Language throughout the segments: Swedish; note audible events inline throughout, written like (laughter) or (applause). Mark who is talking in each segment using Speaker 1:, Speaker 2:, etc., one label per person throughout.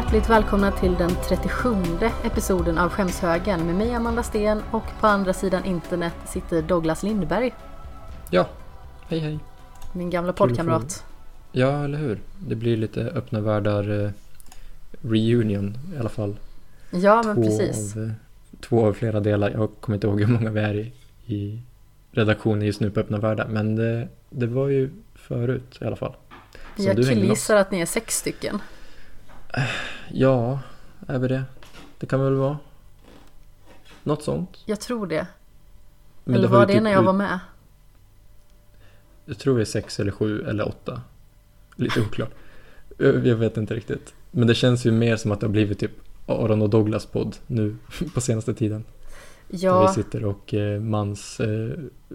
Speaker 1: hjärtligt välkomna till den 37 episoden av Skämshögen med mig Amanda Sten och på andra sidan internet sitter Douglas Lindberg.
Speaker 2: Ja, hej hej.
Speaker 1: Min gamla poddkamrat.
Speaker 2: Ja, eller hur? Det blir lite öppna världar eh, reunion i alla fall.
Speaker 1: Ja, men precis.
Speaker 2: Av, eh, två av flera delar. Jag kommer inte ihåg hur många vi är i, i redaktionen just nu på öppna världar. Men det, det var ju förut i alla fall. som
Speaker 1: Jag killgissar att ni är sex stycken.
Speaker 2: Ja, är vi det? Det kan väl vara. Något sånt.
Speaker 1: Jag tror det.
Speaker 2: Men
Speaker 1: Eller
Speaker 2: har
Speaker 1: var det
Speaker 2: typ
Speaker 1: när jag var med?
Speaker 2: Jag tror vi är sex eller sju eller åtta. Lite oklart. Jag vet inte riktigt. Men det känns ju mer som att det har blivit typ Aron och Douglas podd nu (laughs) på senaste tiden. Där vi
Speaker 1: Ja,
Speaker 2: sitter och eh, mans eh,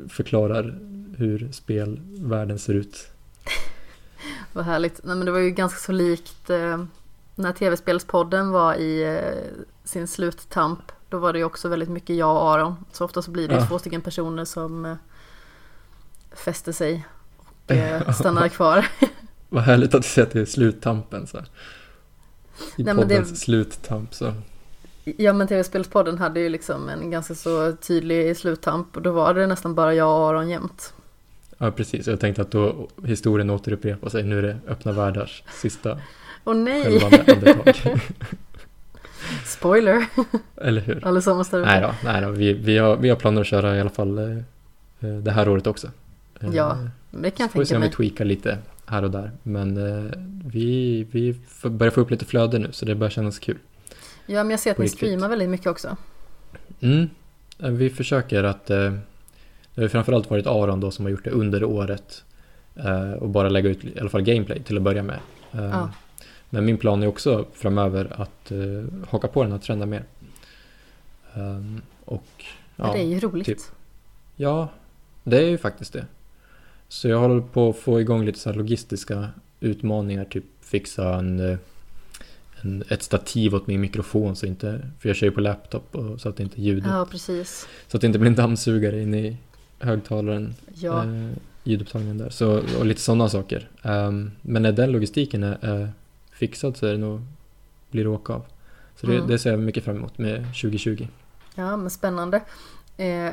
Speaker 2: förklarar hur spelvärlden ser ut. (laughs)
Speaker 1: vad härligt. Nej, men det var ju ganska så likt eh, när tv-spelspodden var i eh, sin sluttamp. Då var det ju också väldigt mycket jag och Aron. Så ofta så blir det
Speaker 2: Ja.
Speaker 1: två stycken personer som eh, fäster sig och eh, stannar kvar. (laughs)
Speaker 2: Vad härligt att du säger att det är sluttampen så här. I
Speaker 1: Nej, men det-
Speaker 2: poddens sluttamp så.
Speaker 1: Ja men tv-spelspodden hade ju liksom en ganska så tydlig sluttamp och då var det nästan bara jag och Aron jämt.
Speaker 2: Ja precis, jag tänkte att då historien återupprepar sig. Nu är det öppna världars sista
Speaker 1: Åh nej!
Speaker 2: andetag. (laughs)
Speaker 1: Spoiler!
Speaker 2: Eller hur?
Speaker 1: Allesammans där
Speaker 2: Nej då, nej då. Vi, vi, har, vi har planer att köra i alla fall eh, eh, det här året också. Eh,
Speaker 1: Ja, Det kan jag
Speaker 2: Får vi se
Speaker 1: tänka
Speaker 2: om vi
Speaker 1: mig.
Speaker 2: tweakar lite här och där. Men vi, vi börjar få upp lite flöde nu så det börjar kännas kul.
Speaker 1: Ja men jag ser att ni streamar väldigt mycket också.
Speaker 2: Mm. Vi försöker att, det har framförallt varit Aron då som har gjort det under året. Och bara lägga ut i alla fall gameplay till att börja med.
Speaker 1: Ja.
Speaker 2: Men min plan är också framöver att eh, haka på den här trenden mer. Ehm, och
Speaker 1: Men det är ju roligt.
Speaker 2: typ. Ja, det är ju faktiskt det. Så jag håller på att få igång lite så logistiska utmaningar, typ fixa en, eh, en, ett stativ åt min mikrofon så inte, för jag kör ju på laptop och, så att inte ljudet,
Speaker 1: Ja precis.
Speaker 2: så att det inte blir en dammsugare in i högtalaren,
Speaker 1: Ja.
Speaker 2: eh, ljudupptagningen där. Så, och lite sådana saker. Ehm, men den logistiken är, är fixad så är det nog, blir det åka av. Så det,
Speaker 1: Mm.
Speaker 2: det ser jag mycket fram emot med 2020.
Speaker 1: ja men spännande. Eh,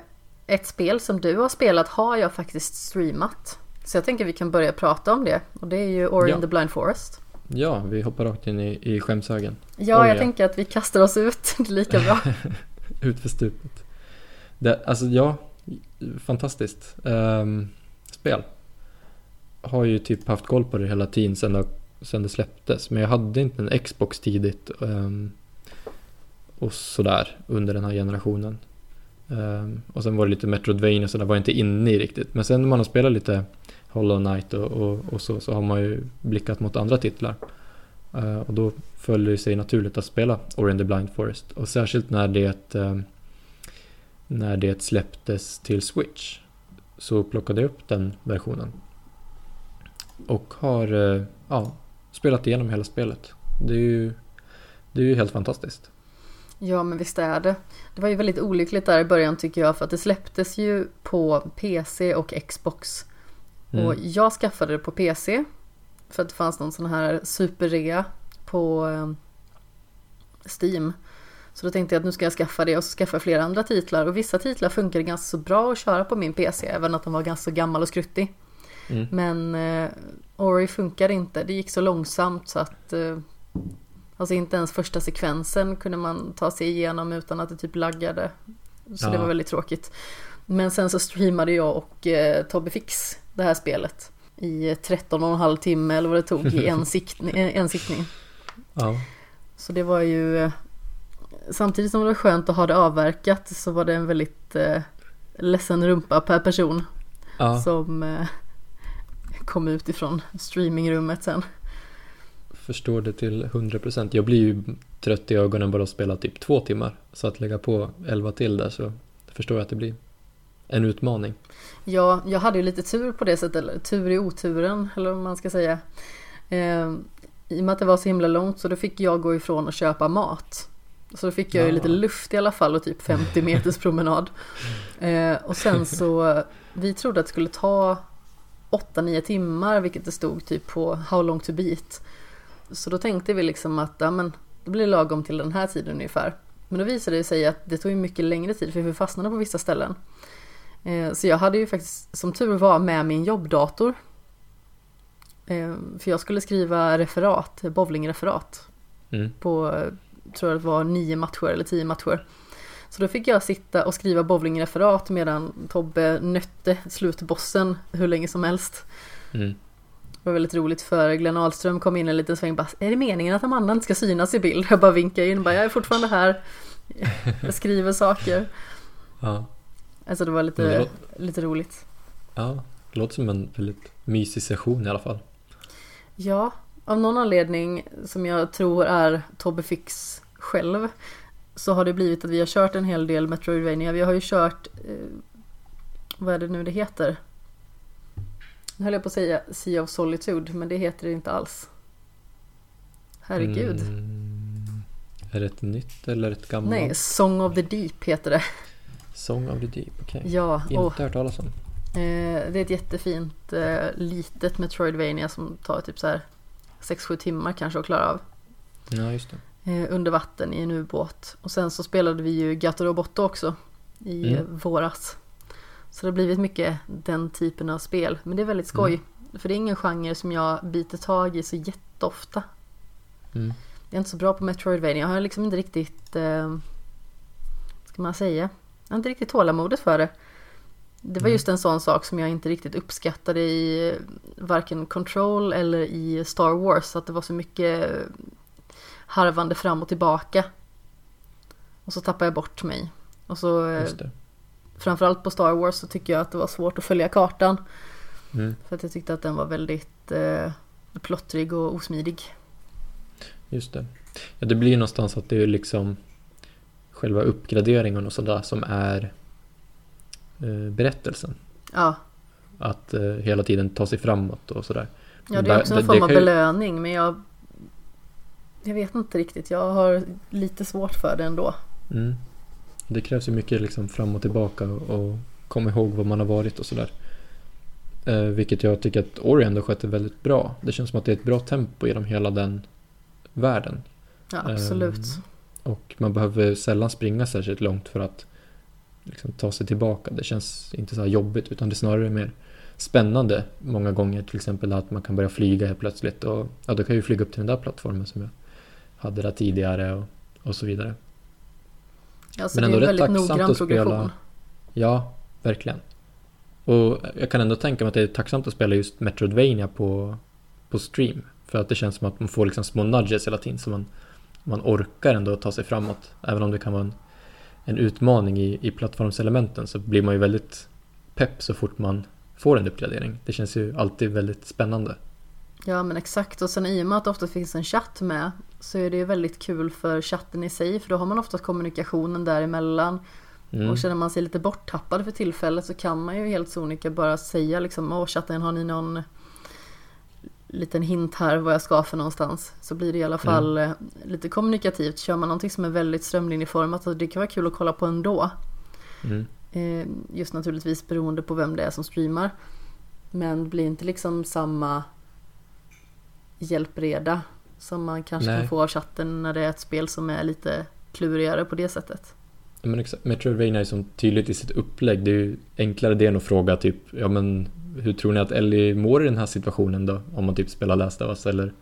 Speaker 1: ett spel som du har spelat har jag faktiskt streamat. Så jag tänker vi kan börja prata om det. Och det är ju Ori
Speaker 2: Ja.
Speaker 1: the Blind Forest.
Speaker 2: Ja, vi hoppar rakt in i, i skämshögen.
Speaker 1: Ja,
Speaker 2: Oj,
Speaker 1: jag
Speaker 2: ja.
Speaker 1: tänker att vi kastar oss ut. (laughs) Det är lika bra. (laughs)
Speaker 2: Ut för stupet. Det, alltså ja, fantastiskt. Ehm, spel. Har ju typ haft koll på det hela tiden sedan det, sen det släpptes. Men jag hade inte en Xbox tidigt. Um, och sådär under den här generationen. Um, och sen var det lite Metroidvania så där var jag inte inne i riktigt. Men sen när man har spelat lite Hollow Knight och, och, och så, så har man ju blickat mot andra titlar. Uh, och då föll det sig naturligt att spela Ori and the Blind Forest. Och särskilt när det, um, när det släpptes till Switch så plockade jag upp den versionen. Och har eh, ja, spelat igenom hela spelet. Det är ju, det är ju helt fantastiskt.
Speaker 1: Ja, men visst är det. Det var ju väldigt olyckligt där i början tycker jag för att det släpptes ju på PC och Xbox.
Speaker 2: Mm.
Speaker 1: Och jag skaffade det på PC för att det fanns någon sån här superrea på eh, Steam. Så då tänkte jag att nu ska jag skaffa det och så skaffa flera andra titlar. Och vissa titlar funkade ganska så bra att köra på min PC, även att den var ganska gammal och skruttig.
Speaker 2: Mm.
Speaker 1: Men eh, Ori funkade inte. Det gick så långsamt så att eh, Alltså inte ens första sekvensen kunde man ta sig igenom utan att det typ laggade. Så det
Speaker 2: Ja.
Speaker 1: var välligt tråkigt. Men sen så streamade jag och eh, Tobbe Fix det här spelet i 13 och en halv timme eller vad det tog i (laughs) en, siktning, en sittning.
Speaker 2: Ja.
Speaker 1: Så det var ju eh, Samtidigt som det var skönt att ha det avverkat så var det en väldigt eh, ledsen rumpa per person
Speaker 2: ja.
Speaker 1: som eh, kom ut ifrån streamingrummet sen.
Speaker 2: Förstår det till 100%. Jag blir ju trött i ögonen bara att spela typ två timmar. Så att lägga på 11 till där så förstår jag att det blir en utmaning.
Speaker 1: Ja, jag hade ju lite tur på det sättet, eller tur i oturen, eller vad man ska säga. Eh, I och med att det var så himla långt så då fick jag gå ifrån och köpa mat. Så då fick jag ju
Speaker 2: Ja.
Speaker 1: lite luft i alla fall och typ 50 meters promenad. (laughs) Eh, och sen så, vi trodde att det skulle ta 8-9 timmar, vilket det stod typ på How long to beat. Så då tänkte vi liksom att ja, men, det blir lagom till den här tiden ungefär. Men då visade det sig att det tog mycket längre tid för vi fastnade på vissa ställen. Eh, så jag hade ju faktiskt som tur var med min jobbdator. Eh, för jag skulle skriva referat, bowlingreferat.
Speaker 2: Mm.
Speaker 1: På, tror jag det var nio matcher eller tio matcher. Så då fick jag sitta och skriva bowlingreferat medan Tobbe nötte slutbossen hur länge som helst.
Speaker 2: Mm.
Speaker 1: Det var väldigt roligt för Glenn Ahlström kom in en liten sväng bara Är det meningen att Amanda inte ska synas i bild? Jag bara vinkar in bara jag är fortfarande här Jag skriver saker
Speaker 2: Ja.
Speaker 1: Alltså det var lite,
Speaker 2: det
Speaker 1: lite roligt
Speaker 2: ja, det låter som en väldigt mysig session i alla fall.
Speaker 1: Ja, av någon anledning som jag tror är Tobbe Fix själv Så har det blivit att vi har kört en hel del Metroidvania Vi har ju kört eh, Vad är det nu det heter? Nu höll jag på att säga Sea of Solitude men det heter det inte alls Herregud
Speaker 2: Mm. Är det ett nytt eller ett gammalt?
Speaker 1: Nej, Song of the Deep heter det
Speaker 2: Song of the Deep, okej.
Speaker 1: Ja,
Speaker 2: Inte
Speaker 1: och
Speaker 2: hört talas om.
Speaker 1: Eh, det är ett jättefint eh, litet Metroidvania som tar typ så här 6-7 timmar kanske att klara av.
Speaker 2: Ja, just det.
Speaker 1: Eh, under vatten i en ubåt. Och sen så spelade vi ju Gato Roboto också i
Speaker 2: Mm.
Speaker 1: våras. Så det har blivit mycket den typen av spel. Men det är väldigt skoj. För det är ingen genre som jag biter tag i så jätteofta.
Speaker 2: Mm.
Speaker 1: Jag är inte så bra på Metroidvania. Jag har liksom inte riktigt, eh, ska man säga, jag har inte riktigt tålamodet för det. Det var
Speaker 2: Mm.
Speaker 1: just en sån sak som jag inte riktigt uppskattade i eh, varken Control eller i Star Wars. Att det var så mycket harvande fram och tillbaka. Och så tappade jag bort mig. Och så eh, framförallt på Star Wars så tycker jag att det var svårt att följa kartan.
Speaker 2: Mm.
Speaker 1: För att jag tyckte att den var väldigt eh, plottrig och osmidig.
Speaker 2: Just det. Ja, det blir ju någonstans att det är liksom själva uppgraderingen och sådär som är eh, berättelsen.
Speaker 1: Ja,
Speaker 2: Att eh, hela tiden ta sig framåt och sådär.
Speaker 1: Ja, det är också en form av belöning men jag Jag vet inte riktigt, jag har lite svårt för det ändå.
Speaker 2: Mm. Det krävs ju mycket liksom fram och tillbaka och, komma ihåg var man har varit och sådär. Eh, vilket jag tycker att Ori ändå sköter väldigt bra. Det känns som att det är ett bra tempo genom hela den världen.
Speaker 1: Ja, absolut.
Speaker 2: Ehm, Och man behöver sällan springa särskilt långt för att liksom, ta sig tillbaka. Det känns inte så här jobbigt utan det är snarare mer spännande många gånger. Till exempel att man kan börja flyga helt plötsligt. Och ja, då kan jag ju flyga upp till den där plattformen som jag hade där tidigare och, och så vidare.
Speaker 1: Ja, så
Speaker 2: men
Speaker 1: det är
Speaker 2: ändå rätt
Speaker 1: väldigt
Speaker 2: tacksamt att spela.
Speaker 1: progression.
Speaker 2: Ja, verkligen. Och jag kan ändå tänka mig att det är tacksamt att spela just Metroidvania på, på stream. För att det känns som att man får liksom små nudges hela tiden så man, man orkar ändå ta sig framåt. Även om det kan vara en, en utmaning i, i plattformselementen så blir man ju väldigt pepp så fort man får en uppgradering. Det känns ju alltid väldigt spännande.
Speaker 1: Ja men exakt och sen i och med att det ofta finns en chatt med så är det ju väldigt kul för chatten i sig för då har man ofta kommunikationen däremellan
Speaker 2: Mm.
Speaker 1: och känner man sig lite borttappad för tillfället så kan man ju helt sonika bara säga liksom åh chatten har ni någon liten hint här vad jag ska för någonstans så blir det i alla fall eh, lite kommunikativt kör man någonting som är väldigt strömlinjeformat och det kan vara kul att kolla på ändå
Speaker 2: Mm.
Speaker 1: Eh, Just naturligtvis beroende på vem det är som streamar. Men det blir inte liksom samma hjälpreda som man kanske
Speaker 2: Nej.
Speaker 1: kan få av chatten när det är ett spel som är lite klurigare på det sättet.
Speaker 2: Ja, Men exakt. Metroidvania är som tydligt i sitt upplägg. Det är ju enklare det än att fråga typ, ja men hur tror ni att Ellie mår i den här situationen då? Om man typ spelar Last of Us eller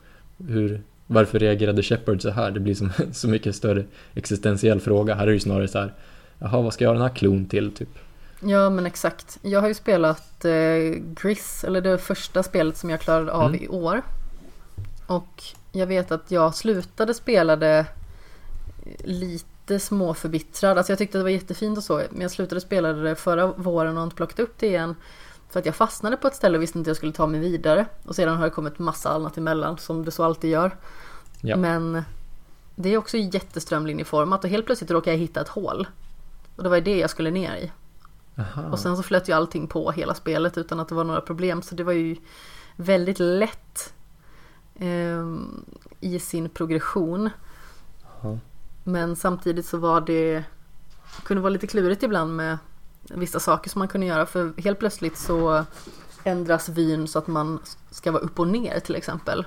Speaker 2: hur, varför reagerade Shepard så här? Det blir som (laughs) så mycket större existentiell fråga. Här är det ju snarare så här, jaha vad ska jag ha den här klon till typ?
Speaker 1: Ja men exakt. Jag har ju spelat eh, Gris, eller det första spelet som jag klarade av
Speaker 2: Mm.
Speaker 1: i år. Och jag vet att jag slutade spela det lite småförbittrad. Alltså jag tyckte det var jättefint och så. Men jag slutade spela det förra våren och har inte plockat upp det igen. För att jag fastnade på ett ställe och visste inte att jag skulle ta mig vidare. Och sedan har det kommit massa annat emellan som det så alltid gör.
Speaker 2: Ja.
Speaker 1: Men det är också jätteströmlinjeformat och helt plötsligt råkade jag hitta ett hål. Och det var det jag skulle ner i.
Speaker 2: Aha.
Speaker 1: Och sen så flöt ju allting på hela spelet utan att det var några problem. Så det var ju väldigt lätt i sin progression.
Speaker 2: Ja.
Speaker 1: Men samtidigt så var det kunde vara lite klurigt ibland med vissa saker som man kunde göra. För helt plötsligt så ändras vyn så att man ska vara upp och ner till exempel.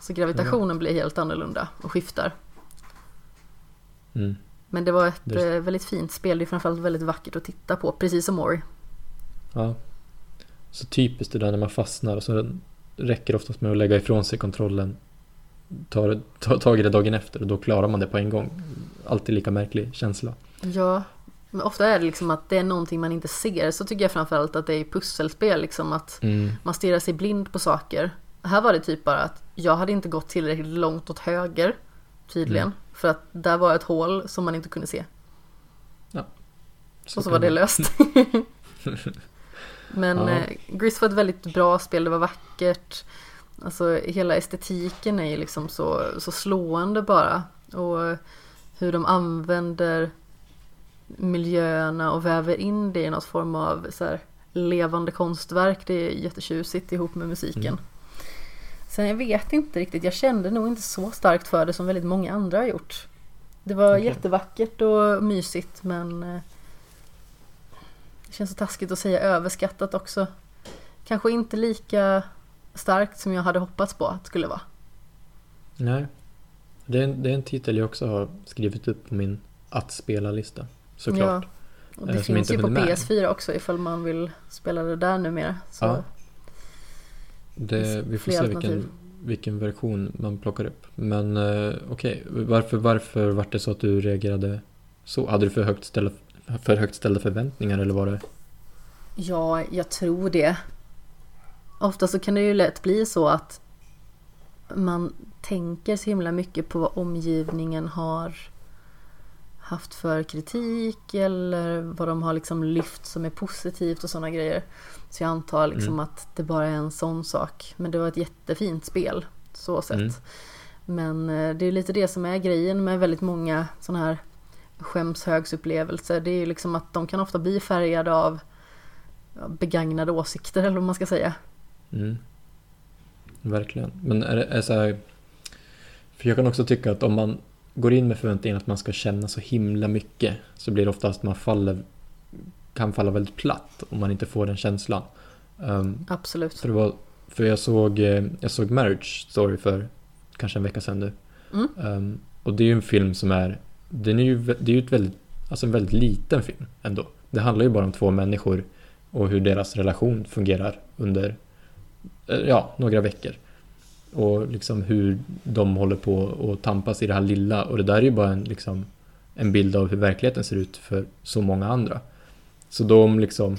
Speaker 1: Så gravitationen blir helt annorlunda och skiftar.
Speaker 2: Mm.
Speaker 1: Men det var ett
Speaker 2: Det-
Speaker 1: eh, väldigt fint spel. Det är framförallt väldigt vackert att titta på. Precis som Ori.
Speaker 2: Ja. Så typiskt det där när man fastnar och så räcker det oftast med att lägga ifrån sig kontrollen. Ta, ta tag i det dagen efter och då klarar man det på en gång. Alltid lika märklig känsla.
Speaker 1: Ja, men ofta är det liksom att det är någonting man inte ser. Så tycker jag framförallt att det är i pusselspel liksom att
Speaker 2: Mm.
Speaker 1: man stirrar sig blind på saker. Här var det typ bara att jag hade inte gått tillräckligt långt åt höger tydligen.
Speaker 2: Mm.
Speaker 1: För att där var ett hål som man inte kunde se. och så
Speaker 2: kan
Speaker 1: var det
Speaker 2: vara.
Speaker 1: löst. (laughs) (laughs) Men
Speaker 2: Ja.
Speaker 1: eh, Gris var ett väldigt bra spel, det var vackert. Alltså hela estetiken är ju liksom så, så slående bara. Och hur de använder miljöerna och väver in det i något form av så här, levande konstverk. Det är jättetjusigt ihop med musiken.
Speaker 2: Mm.
Speaker 1: Sen jag vet inte riktigt, jag kände nog inte så starkt för det som väldigt många andra har gjort. Det var
Speaker 2: Okej.
Speaker 1: jättevackert och mysigt men eh, det känns så taskigt att säga överskattat också. Kanske inte lika starkt som jag hade hoppats på att det skulle vara.
Speaker 2: Nej. Det är, en, det är en titel jag också har skrivit upp på min att spela-lista. Såklart.
Speaker 1: Ja, och
Speaker 2: Eh,
Speaker 1: det
Speaker 2: som
Speaker 1: finns
Speaker 2: inte
Speaker 1: ju på
Speaker 2: hunnit med.
Speaker 1: PS4 också ifall man vill spela det där numera. Så
Speaker 2: Ja. Det, vi får se vilken, vilken version man plockar upp. Men eh, okej, varför, varför var det så att du reagerade så? Hade du för högt, ställa, för högt ställda förväntningar eller var det?
Speaker 1: Ja, jag tror det. Ofta så kan det ju lätt bli så att man tänker så himla mycket på vad omgivningen har haft för kritik eller vad de har liksom lyft som är positivt och sådana grejer. Så jag antar liksom
Speaker 2: Mm.
Speaker 1: att det bara är en sån sak. Men det var ett jättefint spel, så sett.
Speaker 2: Mm.
Speaker 1: Men eh, det är lite det som är grejen med väldigt många sådana här skämshögsupplevelser. Det är ju liksom att de kan ofta bli färgade av begagnade åsikter eller vad man ska säga.
Speaker 2: Mm. Verkligen. Men är är så här, För jag kan också tycka att om man går in med förväntningen att man ska känna så himla mycket så blir det oftast att man faller, kan falla väldigt platt om man inte får den känslan. Um,
Speaker 1: Absolut.
Speaker 2: för, var, för jag såg, eh, jag såg Marriage Story för kanske en vecka sedan nu.
Speaker 1: Mm.
Speaker 2: Um, och det är ju en film som är, den är ju, det är ju ett väldigt, alltså en väldigt liten film ändå. Det handlar ju bara om två människor och hur deras relation fungerar under, eh, ja, några veckor. Och liksom hur de håller på och tampas i det här lilla. Och det där är ju bara en, liksom, en bild av hur verkligheten ser ut för så många andra. Så de om liksom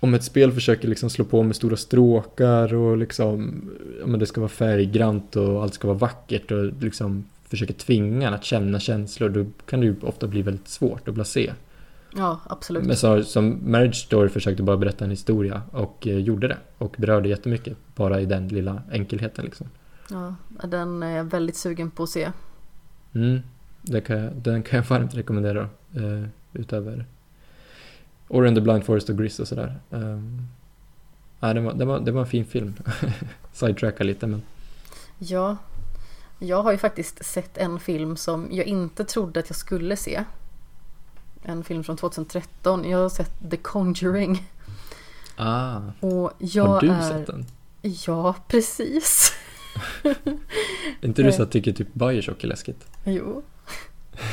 Speaker 2: om ett spel försöker liksom slå på med stora stråkar och liksom ja, men det ska vara färggrant och allt ska vara vackert och liksom försöker tvinga en att känna känslor då kan det ju ofta bli väldigt svårt att blasé.
Speaker 1: Ja, absolut.
Speaker 2: Men så, som Marriage Story försökte bara berätta en historia och eh, gjorde det och berörde jättemycket bara i den lilla enkelheten liksom.
Speaker 1: Ja, den är jag väldigt sugen på att se.
Speaker 2: Mm, det kan jag, den kan jag varmt rekommendera eh, utöver Ori and the Blind Forest och Gris och sådär. Um, nej, det, var, det, var, det var en fin film. (laughs) Sidetracka lite men
Speaker 1: Ja, jag har ju faktiskt sett en film som jag inte trodde att jag skulle se. En film från 2013. Jag har sett The Conjuring.
Speaker 2: ah,
Speaker 1: Och jag
Speaker 2: har du
Speaker 1: är...
Speaker 2: sett den?
Speaker 1: Ja, precis.
Speaker 2: Är (laughs) inte du så att tycker typ Bioshock är läskigt?
Speaker 1: Jo.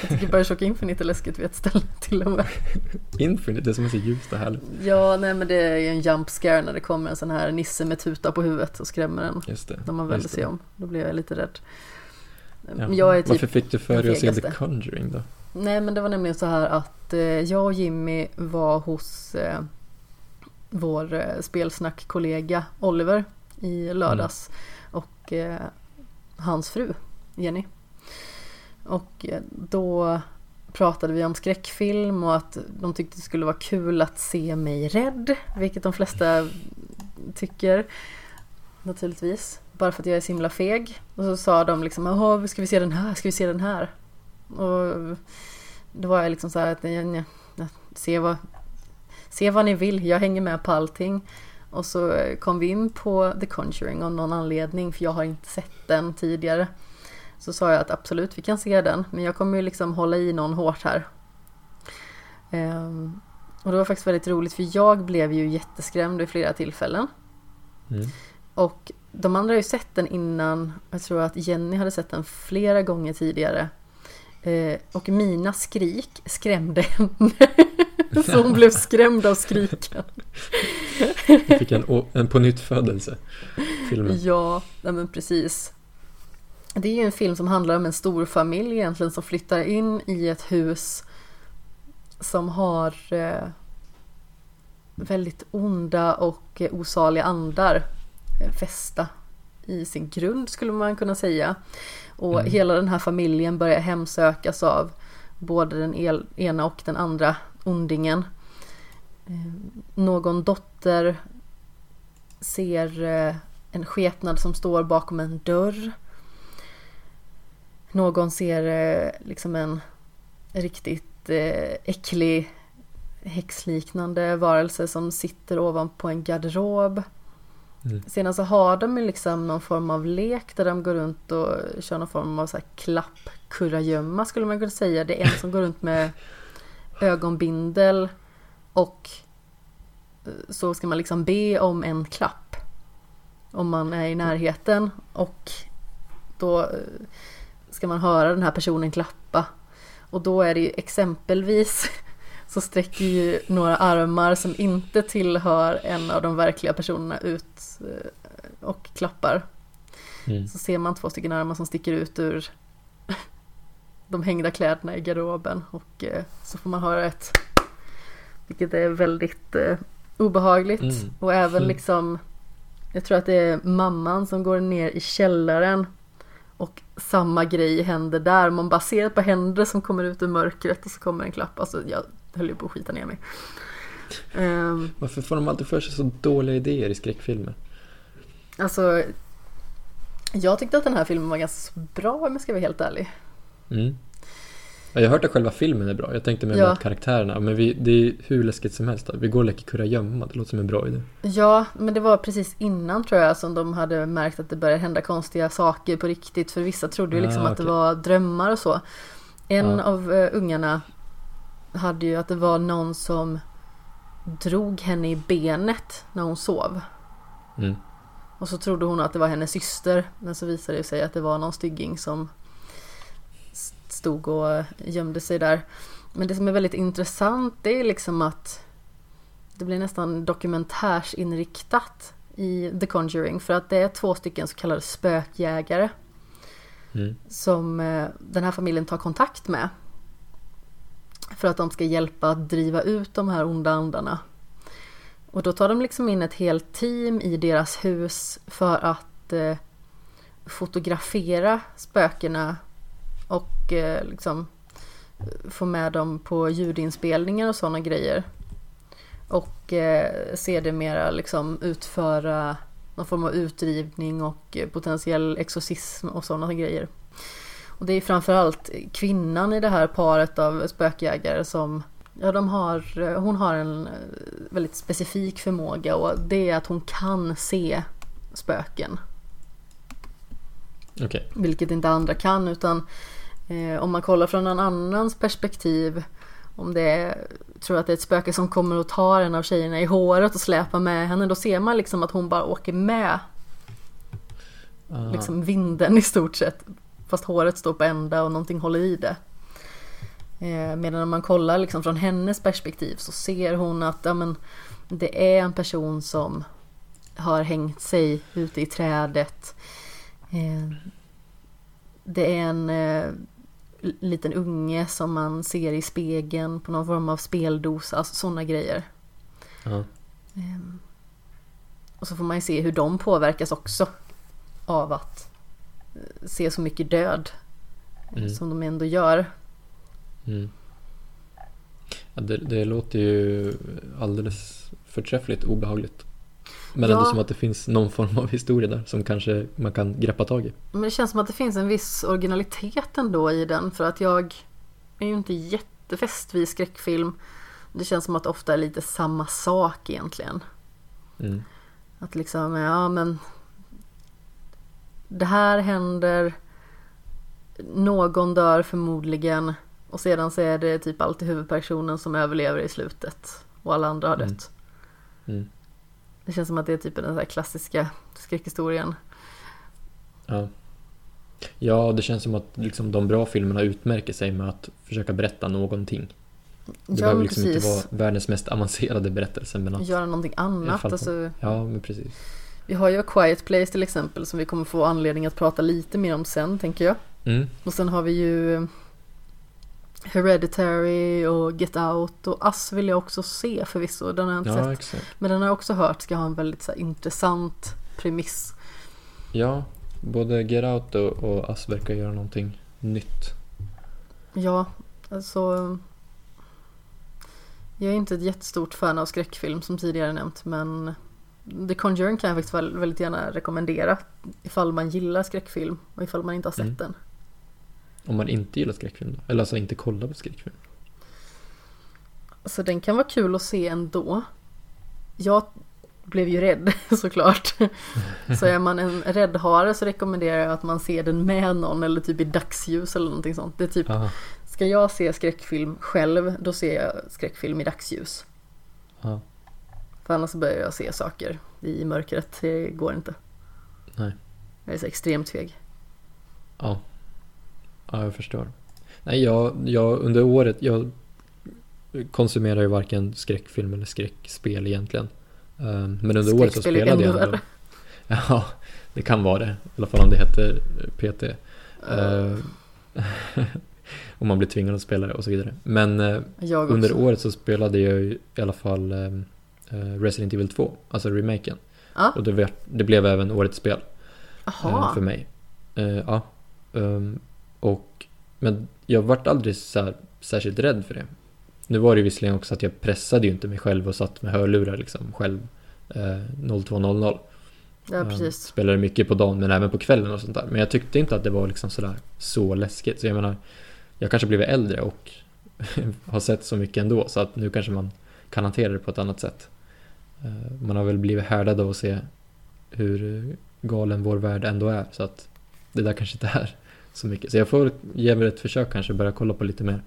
Speaker 1: Jag tycker Bioshock Infinite är läskigt vid ett ställe till och med. (laughs)
Speaker 2: Infinite, det som är så ljust och härligt.
Speaker 1: Ja, nej men det är ju en jump scare när det kommer en sån här nisse med tuta på huvudet och skrämmer en.
Speaker 2: Just det.
Speaker 1: När man vänder sig
Speaker 2: det.
Speaker 1: om. Då blir jag lite rädd.
Speaker 2: Ja.
Speaker 1: Jag är typ
Speaker 2: Varför fick du för dig att se The. Conjuring då?
Speaker 1: Nej men det var nämligen så här att eh, jag och Jimmy var hos eh, vår eh, spelsnackkollega Oliver i lördags och eh, hans fru Jenny. Och då pratade vi om skräckfilm och att de tyckte det skulle vara kul att se mig rädd, vilket de flesta tycker naturligtvis. Bara för att jag är så himla feg. Och så sa de liksom, jaha, ska vi se den här, ska vi se den här? Och då var jag liksom så här att jag, jag, jag, se, vad, se vad ni vill, jag hänger med på allting. Och så kom vi in på The Conjuring av någon anledning för jag har inte sett den tidigare. Så sa jag att absolut vi kan se den men jag kommer ju liksom hålla i någon hårt här. Ehm, och det var faktiskt väldigt roligt för jag blev ju jätteskrämd vid flera tillfällen.
Speaker 2: Mm.
Speaker 1: Och de andra har ju sett den innan. Jag tror att Jenny hade sett den flera gånger tidigare. Eh, och mina skrik skrämde henne. (laughs) Så hon blev skrämd av skriken.
Speaker 2: Du fick en, en på nytt födelse filmen.
Speaker 1: Ja, nej men precis. Det är ju en film som handlar om en stor familj egentligen som flyttar in i ett hus som har eh, väldigt onda och osaliga andar eh, fästa i sin grund skulle man kunna säga. Och
Speaker 2: Mm.
Speaker 1: hela den här familjen börjar hemsökas av både den ena och den andra ondingen. Eh, Någon dotter ser eh, en skepnad som står bakom en dörr. Någon ser eh, liksom en riktigt eh, äcklig häxliknande varelse som sitter ovanpå en garderob.
Speaker 2: Mm.
Speaker 1: Sedan så har de ju liksom någon form av lek där de går runt och kör någon form av så här klappkurragömma skulle man kunna säga. Det är en som går runt med (laughs) ögonbindel och eh, så ska man liksom be om en klapp. Om man är i närheten och då eh, ska man höra den här personen klappa. Och då är det ju exempelvis så sträcker ju några armar som inte tillhör en av de verkliga personerna ut eh, och klappar.
Speaker 2: Mm.
Speaker 1: Så ser man två stycken armar som sticker ut ur (laughs) de hängda kläderna i garderoben och eh, så får man höra ett vilket är väldigt eh, obehagligt
Speaker 2: Mm.
Speaker 1: och även
Speaker 2: Mm.
Speaker 1: liksom jag tror att det är mamman som går ner i källaren och samma grej händer där. Man bara ser ett par händer som kommer ut ur mörkret och så kommer en klapp. Alltså jag höll ju på att skita ner mig. Ehm,
Speaker 2: Varför får de alltid för sig så dåliga idéer i skräckfilmer?
Speaker 1: alltså jag tyckte att den här filmen var ganska bra om jag ska vara helt ärlig.
Speaker 2: Mm. Ja, jag har hört att själva filmen är bra. Jag tänkte mer
Speaker 1: Ja.
Speaker 2: mot karaktärerna. Men vi, det är hur läskigt som helst. Då. Vi går och leker kurragömma. Det låter som en bra idé.
Speaker 1: Ja, men det var precis innan tror jag som de hade märkt att det började hända konstiga saker på riktigt. För vissa trodde ju liksom
Speaker 2: Ah,
Speaker 1: att det var drömmar och så. En
Speaker 2: Ja.
Speaker 1: av uh, ungarna hade ju att det var någon som drog henne i benet när hon sov.
Speaker 2: Mm.
Speaker 1: Och så trodde hon att det var hennes syster. Men så visade det sig att det var någon stygging som stod och gömde sig där. Men det som är väldigt intressant det är liksom att det blir nästan dokumentärsinriktat i The Conjuring. För att det är två stycken så kallade spökjägare
Speaker 2: Mm.
Speaker 1: som eh, den här familjen tar kontakt med. För att de ska hjälpa att driva ut de här onda andarna. Och då tar de liksom in ett helt team i deras hus för att eh, fotografera spökena och eh, liksom eh, få med dem på ljudinspelningar och sådana grejer. Och eh, sedermera liksom utföra någon form av utdrivning och eh, potentiell exorcism och sådana grejer. Och det är framförallt kvinnan i det här paret av spökjägare som Ja, de har, eh, hon har en eh, väldigt specifik förmåga och det är att hon kan se spöken.
Speaker 2: Okej.
Speaker 1: Vilket inte andra kan utan eh, om man kollar från någon annans perspektiv om det är, tror att det är ett spöke som kommer och tar en av tjejerna i håret och släpar med henne då ser man liksom att hon bara åker med
Speaker 2: Ah.
Speaker 1: liksom vinden i stort sett. Fast håret står på ända och någonting håller i det. Eh, medan om man kollar liksom från hennes perspektiv så ser hon att ja, men, det är en person som har hängt sig ute i trädet. Eh, det är en eh, liten unge som man ser i spegeln på någon form av speldosa, alltså sådana grejer. Ehm, Och så får man ju se hur de påverkas också av att se så mycket död
Speaker 2: Mm.
Speaker 1: som de ändå gör.
Speaker 2: Mm. Ja, det, det låter ju alldeles förträffligt obehagligt. Men ändå
Speaker 1: Ja.
Speaker 2: som att det finns någon form av historia där som kanske man kan greppa tag i.
Speaker 1: Men det känns som att det finns en viss originalitet ändå i den för att jag är ju inte jättefäst vid skräckfilm. Det känns som att det ofta är lite samma sak egentligen.
Speaker 2: Mm.
Speaker 1: Att liksom, ja men det här händer, någon dör förmodligen och sedan så är det typ alltid huvudpersonen som överlever i slutet och alla andra har
Speaker 2: Mm.
Speaker 1: dött.
Speaker 2: Mm.
Speaker 1: Det känns som att det är typ den här klassiska skräckhistorien.
Speaker 2: Ja. Ja, det känns som att liksom, de bra filmerna utmärker sig med att försöka berätta någonting. Det
Speaker 1: Ja,
Speaker 2: behöver liksom inte
Speaker 1: precis.
Speaker 2: vara världens mest avancerade berättelse men att...
Speaker 1: Göra någonting annat.
Speaker 2: fall
Speaker 1: Alltså,
Speaker 2: Ja, men precis.
Speaker 1: Vi har ju A Quiet Place till exempel som vi kommer få anledning att prata lite mer om sen tänker jag.
Speaker 2: Mm.
Speaker 1: Och sen har vi ju Hereditary och Get Out och Us vill jag också se förvisso. Den har jag inte
Speaker 2: Ja,
Speaker 1: sett.
Speaker 2: exakt.
Speaker 1: Men den har jag också hört ska ha en väldigt så här, intressant premiss.
Speaker 2: Ja, både Get Out och, och Us verkar göra någonting nytt.
Speaker 1: Ja, alltså. Jag är inte ett jättestort fan av skräckfilm som tidigare nämnt men The Conjuring kan jag faktiskt väl- väldigt gärna rekommendera ifall man gillar skräckfilm och ifall man inte har sett
Speaker 2: Mm.
Speaker 1: den.
Speaker 2: Om man inte gillar skräckfilm då? Eller alltså inte kollar på skräckfilm?
Speaker 1: Så den kan vara kul att se ändå. Jag blev ju rädd (laughs) såklart. Så är man en räddhare så rekommenderar jag att man ser den med någon eller typ i dagsljus eller någonting sånt. Det är typ,
Speaker 2: Aha.
Speaker 1: ska jag se skräckfilm själv då ser jag skräckfilm i dagsljus.
Speaker 2: Ja.
Speaker 1: För annars börjar jag se saker i mörkret. Det går inte.
Speaker 2: Nej.
Speaker 1: Jag är så extremt feg.
Speaker 2: Ja. Ja, jag förstår. Nej, jag, jag under året, jag konsumerar ju varken skräckfilm eller skräckspel egentligen. Ehm, Men under året så spelade jag ändå.
Speaker 1: värre. (laughs)
Speaker 2: Ja, det kan vara det. I alla fall om det heter PT. Eh, (laughs) om man blir tvingad att spela det och så vidare. Men eh, under året så spelade jag ju i alla fall ehm, eh, Resident Evil 2, alltså remaken.
Speaker 1: Ja.
Speaker 2: Och det, det blev även årets spel. eh,
Speaker 1: Jaha.
Speaker 2: för mig. Eh, ja. Ehm, och, men jag vart aldrig så särskilt rädd för det. Nu var det visserligen också att jag pressade ju inte mig själv och satt med hörlurar liksom själv eh, 02.00.
Speaker 1: Ja,
Speaker 2: Ehm,
Speaker 1: precis.
Speaker 2: spelade mycket på dagen men även på kvällen och sånt där. Men jag tyckte inte att det var liksom sådär så läskigt. Så jag menar, jag kanske blivit äldre och (laughs) har sett så mycket ändå så att nu kanske man kan hantera det på ett annat sätt. Eh, man har väl blivit härdad av att se hur galen vår värld ändå är så att det där kanske inte är så mycket. Så jag får ge mig ett försök kanske börja kolla på lite mer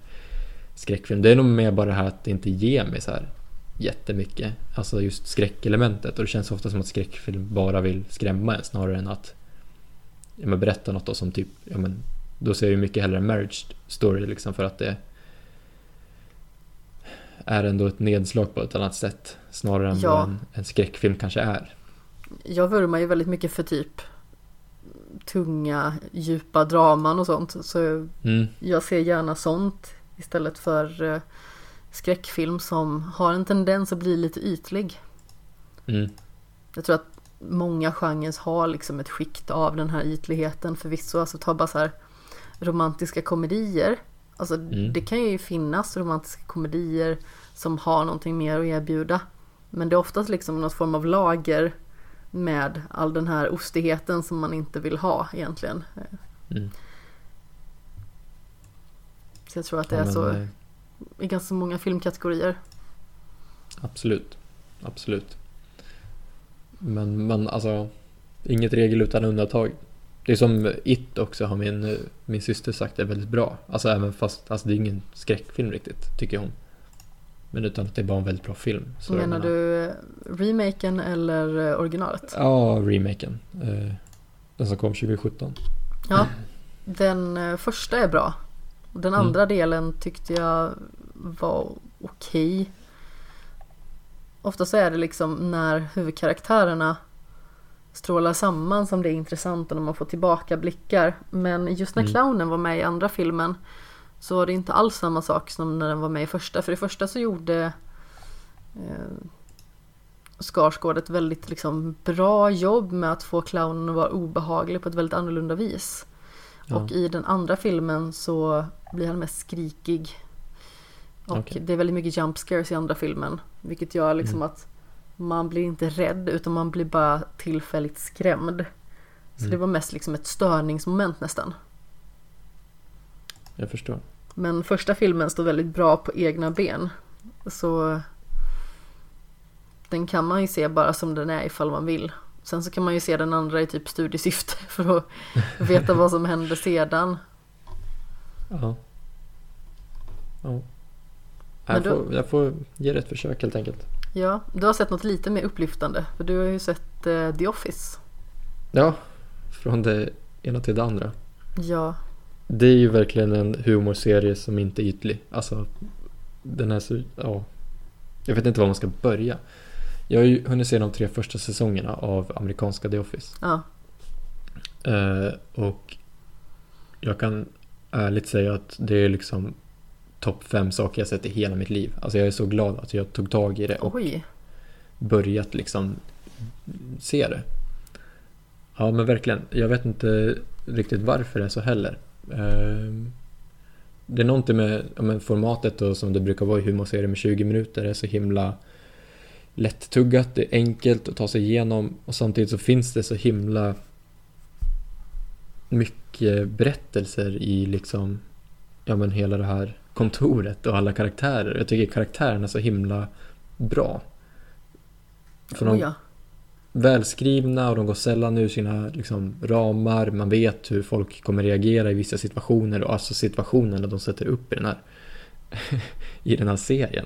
Speaker 2: skräckfilm. Det är nog mer bara det här att det inte ger mig så här jättemycket. Alltså just skräckelementet och det känns ofta som att skräckfilm bara vill skrämma en snarare än att ja, men berätta något då som typ, ja men då ser jag ju mycket hellre en marriage story liksom för att det är ändå ett nedslag på ett annat sätt snarare än
Speaker 1: Ja.
Speaker 2: vad en, en skräckfilm kanske är.
Speaker 1: Jag vurmar ju väldigt mycket för typ tunga, djupa draman och sånt. Så
Speaker 2: Mm,
Speaker 1: jag ser gärna sånt istället för eh, skräckfilm som har en tendens att bli lite ytlig.
Speaker 2: mm,
Speaker 1: Jag tror att många genrer har liksom ett skikt av den här ytligheten förvisso. Alltså ta bara så här romantiska komedier. Alltså
Speaker 2: Mm.
Speaker 1: det kan ju finnas romantiska komedier som har någonting mer att erbjuda. Men det är oftast liksom någon form av lager med all den här ostigheten som man inte vill ha egentligen.
Speaker 2: mm.
Speaker 1: Så jag tror att det
Speaker 2: Ja,
Speaker 1: är
Speaker 2: men,
Speaker 1: så
Speaker 2: eh,
Speaker 1: i ganska många filmkategorier.
Speaker 2: Absolut, absolut. Men man, alltså, inget regel utan undantag. Det är som It också har min, min syster sagt är väldigt bra. Alltså även fast, alltså det är ingen skräckfilm riktigt, tycker hon. Men utan att det är bara en väldigt bra film. Så jag
Speaker 1: Menar du eh, remaken eller eh, originalet?
Speaker 2: Ja, remaken. Eh, den som kom 2017.
Speaker 1: Ja, den första är bra. Den
Speaker 2: Mm.
Speaker 1: andra delen tyckte jag var okej. Ofta så är det liksom när huvudkaraktärerna strålar samman som det är intressant och när man får tillbaka blickar. Men just när
Speaker 2: Mm.
Speaker 1: clownen var med i andra filmen så var det inte alls samma sak som när den var med i första. För i första så gjorde eh, Skarsgård ett väldigt liksom, bra jobb med att få clownen att vara obehaglig på ett väldigt annorlunda vis.
Speaker 2: Ja.
Speaker 1: Och i den andra filmen så blir han mest skrikig. Och
Speaker 2: Okej.
Speaker 1: det är väldigt mycket jump scares i andra filmen. Vilket gör liksom
Speaker 2: Mm.
Speaker 1: att man blir inte rädd utan man blir bara tillfälligt skrämd. Så
Speaker 2: Mm.
Speaker 1: det var mest liksom ett störningsmoment nästan.
Speaker 2: Jag förstår.
Speaker 1: Men första filmen står väldigt bra på egna ben. Så den kan man ju se bara som den är ifall man vill. Sen så kan man ju se den andra i typ studiesyfte (laughs) för att veta vad som händer sedan.
Speaker 2: Ja. Ja. Jag, får, jag får ge det ett försök helt enkelt.
Speaker 1: Ja, du har sett något lite mer upplyftande. För du har ju sett eh, The Office.
Speaker 2: Ja, från det ena till det andra.
Speaker 1: Ja,
Speaker 2: Det är ju verkligen en humorserie som inte är ytlig. Alltså, den är så, ja. Jag vet inte var man ska börja. Jag har ju hunnit se de tre första säsongerna av amerikanska The Office.
Speaker 1: ja,
Speaker 2: Eh, och jag kan ärligt säga att det är liksom topp fem saker jag sett i hela mitt liv. Alltså jag är så glad att jag tog tag i det och
Speaker 1: oj.
Speaker 2: börjat liksom se det. Ja men verkligen. Jag vet inte riktigt varför det är så heller. Ehm, Det är någonting med men formatet och som det brukar vara i humorserier med 20 minuter. Det är så himla lättuggat, det är enkelt att ta sig igenom och samtidigt så finns det så himla mycket berättelser i liksom ja men hela det här kontoret och alla karaktärer. Jag tycker karaktärerna är så himla bra. För de
Speaker 1: Oh, ja.
Speaker 2: välskrivna och de går sällan ur sina liksom, ramar. Man vet hur folk kommer reagera i vissa situationer och alltså situationerna de sätter upp i den här, (laughs) i den här serien.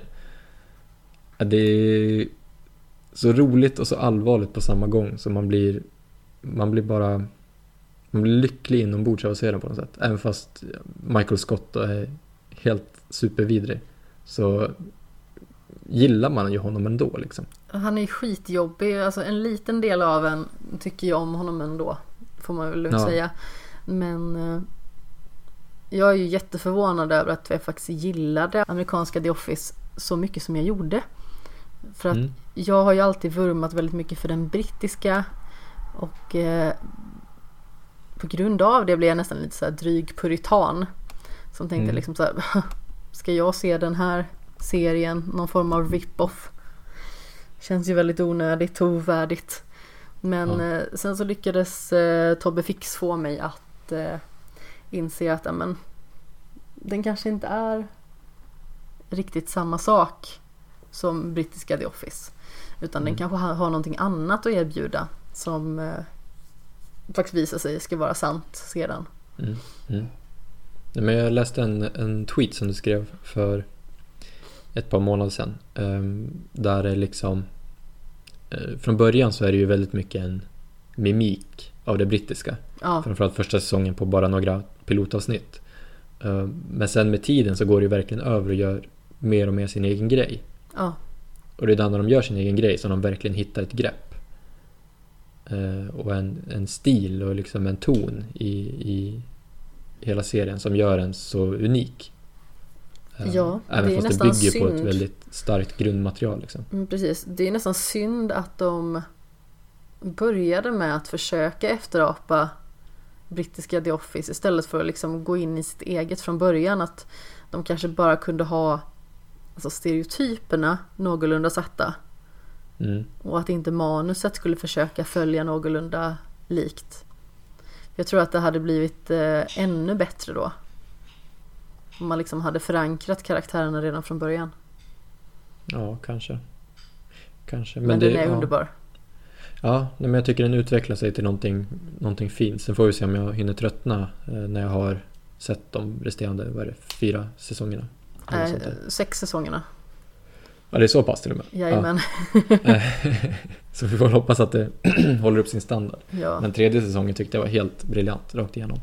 Speaker 2: Det är så roligt och så allvarligt på samma gång så man blir, man blir bara man blir lycklig inombords av att se den på något sätt. Även fast Michael Scott är helt supervidrig så gillar man ju honom ändå liksom.
Speaker 1: Han är ju skitjobbig, alltså en liten del av en tycker jag om honom ändå. Får man väl lugnt
Speaker 2: Ja.
Speaker 1: säga. Men eh, jag är ju jätteförvånad över att jag faktiskt gillade amerikanska The Office så mycket som jag gjorde. För att
Speaker 2: Mm.
Speaker 1: jag har ju alltid vurmat väldigt mycket för den brittiska och eh, på grund av det blev jag nästan lite så här dryg puritan. Som tänkte
Speaker 2: Mm.
Speaker 1: liksom så här, (laughs) ska jag se den här serien, någon form av rip-off? Känns ju väldigt onödigt ovärdigt. Men
Speaker 2: Ja.
Speaker 1: eh, sen så lyckades eh, Tobbe Fix få mig att eh, inse att amen, den kanske inte är riktigt samma sak som brittiska The Office. Utan den
Speaker 2: Mm.
Speaker 1: kanske har, har någonting annat att erbjuda som eh, faktiskt visar sig ska vara sant sedan.
Speaker 2: Mm. Men jag läste en, en tweet som du skrev för ett par månader sedan. ehm, där det liksom... eh, från början så är det ju väldigt mycket en mimik av det brittiska.
Speaker 1: Ja,
Speaker 2: Framförallt första säsongen på bara några pilotavsnitt. Ehm, men sen med tiden så går det ju verkligen över och gör mer och mer sin egen grej.
Speaker 1: ja,
Speaker 2: Och det är då när de gör sin egen grej som de verkligen hittar ett grepp. Eh, och en, en stil och liksom en ton i, i hela serien som gör den så unik. Eh,
Speaker 1: Ja,
Speaker 2: Även
Speaker 1: det är
Speaker 2: fast det bygger på ett
Speaker 1: synd.
Speaker 2: väldigt starkt grundmaterial. Liksom.
Speaker 1: mm, precis. Det är nästan synd att de började med att försöka efterapa brittiska The Office istället för att liksom gå in i sitt eget från början. Att de kanske bara kunde ha alltså stereotyperna någorlunda satta.
Speaker 2: Mm.
Speaker 1: Och att inte manuset skulle försöka följa någorlunda likt. Jag tror att det hade blivit eh, ännu bättre då. Om man liksom hade förankrat karaktärerna redan från början.
Speaker 2: Ja, kanske. Kanske.
Speaker 1: Men,
Speaker 2: det,
Speaker 1: den är
Speaker 2: ja.
Speaker 1: underbar.
Speaker 2: Ja, men jag tycker den utvecklar sig till någonting, någonting fint. Sen får vi se om jag hinner tröttna eh, när jag har sett de resterande, vad det, fyra säsongerna. Där.
Speaker 1: sex säsongerna.
Speaker 2: Ja, det är så pass till och med.
Speaker 1: Jajamän.
Speaker 2: Ja. (laughs) så vi får hoppas att det (clears throat) håller upp sin standard.
Speaker 1: Ja.
Speaker 2: Men tredje säsongen tyckte jag var helt briljant, rakt igenom.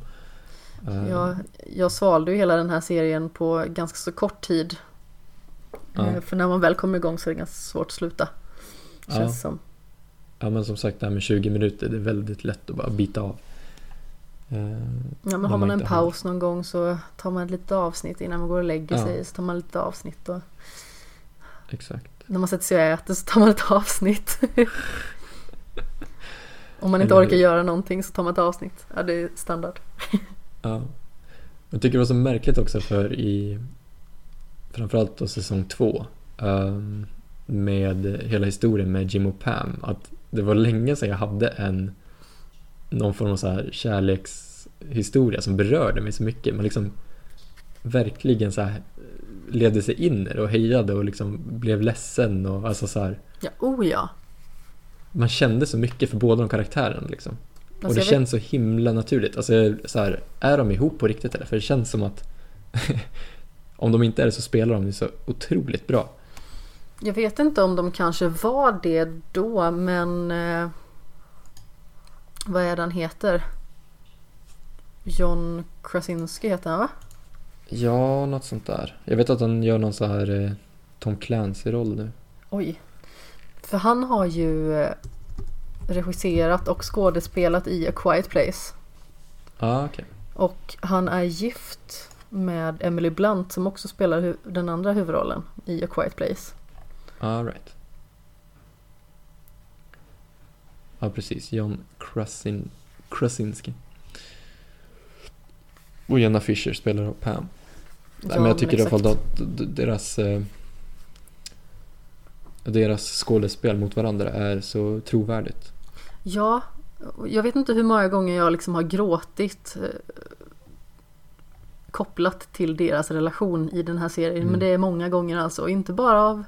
Speaker 2: Eh,
Speaker 1: Jag, jag svalde ju hela den här serien på ganska så kort tid.
Speaker 2: Ja.
Speaker 1: Eh, För när man väl kommer igång så är det ganska svårt att sluta.
Speaker 2: Ja.
Speaker 1: Känns som.
Speaker 2: ja, men som sagt det här med 20 minuter, det är väldigt lätt att bara bita av. Eh,
Speaker 1: Ja, men har
Speaker 2: man
Speaker 1: en
Speaker 2: inte har-
Speaker 1: paus någon gång så tar man ett litet avsnitt innan man går och lägger
Speaker 2: Ja.
Speaker 1: sig. Så tar man lite avsnitt och
Speaker 2: Exakt.
Speaker 1: när man sätter sig och äter så tar man ett avsnitt. Om man inte orkar göra någonting så tar man ett avsnitt. Ja, det är standard.
Speaker 2: Ja. Jag tycker det var så märkligt också för i framförallt då säsong två ehm, med hela historien med Jim och Pam att det var länge sedan jag hade en någon form av så här kärlekshistoria som berörde mig så mycket. Man liksom verkligen så här levde sig in i det och hejade och liksom blev ledsen och alltså så här
Speaker 1: Ja, oh ja.
Speaker 2: man kände så mycket för båda de karaktärerna liksom. och
Speaker 1: Alltså,
Speaker 2: det
Speaker 1: jag
Speaker 2: känns så himla naturligt. Alltså så här, är de ihop på riktigt eller? För det känns som att (laughs) om de inte är det så spelar de så otroligt bra.
Speaker 1: Jag vet inte om de kanske var det då, men... Eh, vad är det han heter? John Krasinski heter han va?
Speaker 2: Ja, något sånt där. Jag vet att han gör någon så här eh, Tom Clancy-roll nu.
Speaker 1: Oj. För han har ju eh, regisserat och skådespelat i A Quiet Place.
Speaker 2: Ah, okej.
Speaker 1: Och han är gift med Emily Blunt som också spelar den andra huvudrollen i A Quiet Place.
Speaker 2: All right. Ja, precis. John Krasin, Krasinski. Och Jenna Fischer spelar Pam. Nej, men jag tycker i alla fall att deras eh, deras skådespel mot varandra är så trovärdigt.
Speaker 1: Ja, jag vet inte hur många gånger jag liksom har gråtit eh, kopplat till deras relation i den här serien.
Speaker 2: Mm.
Speaker 1: Men det är många gånger alltså. Inte bara av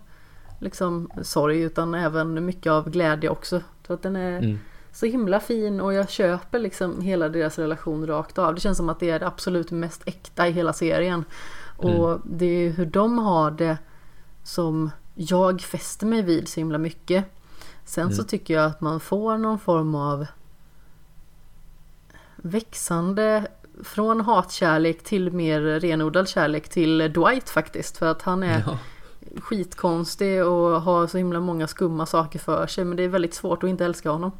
Speaker 1: liksom sorg utan även mycket av glädje också. Så att den är
Speaker 2: Mm.
Speaker 1: Så himla fin och jag köper liksom hela deras relation rakt av. Det känns som att det är det absolut mest äkta i hela serien. Och det är hur de har det som jag fäster mig vid så himla mycket. Sen så
Speaker 2: Mm.
Speaker 1: tycker jag att man får någon form av växande från hatkärlek till mer renodlad kärlek till Dwight faktiskt. För att han är
Speaker 2: Ja.
Speaker 1: skitkonstig och har så himla många skumma saker för sig. Men det är väldigt svårt att inte älska honom.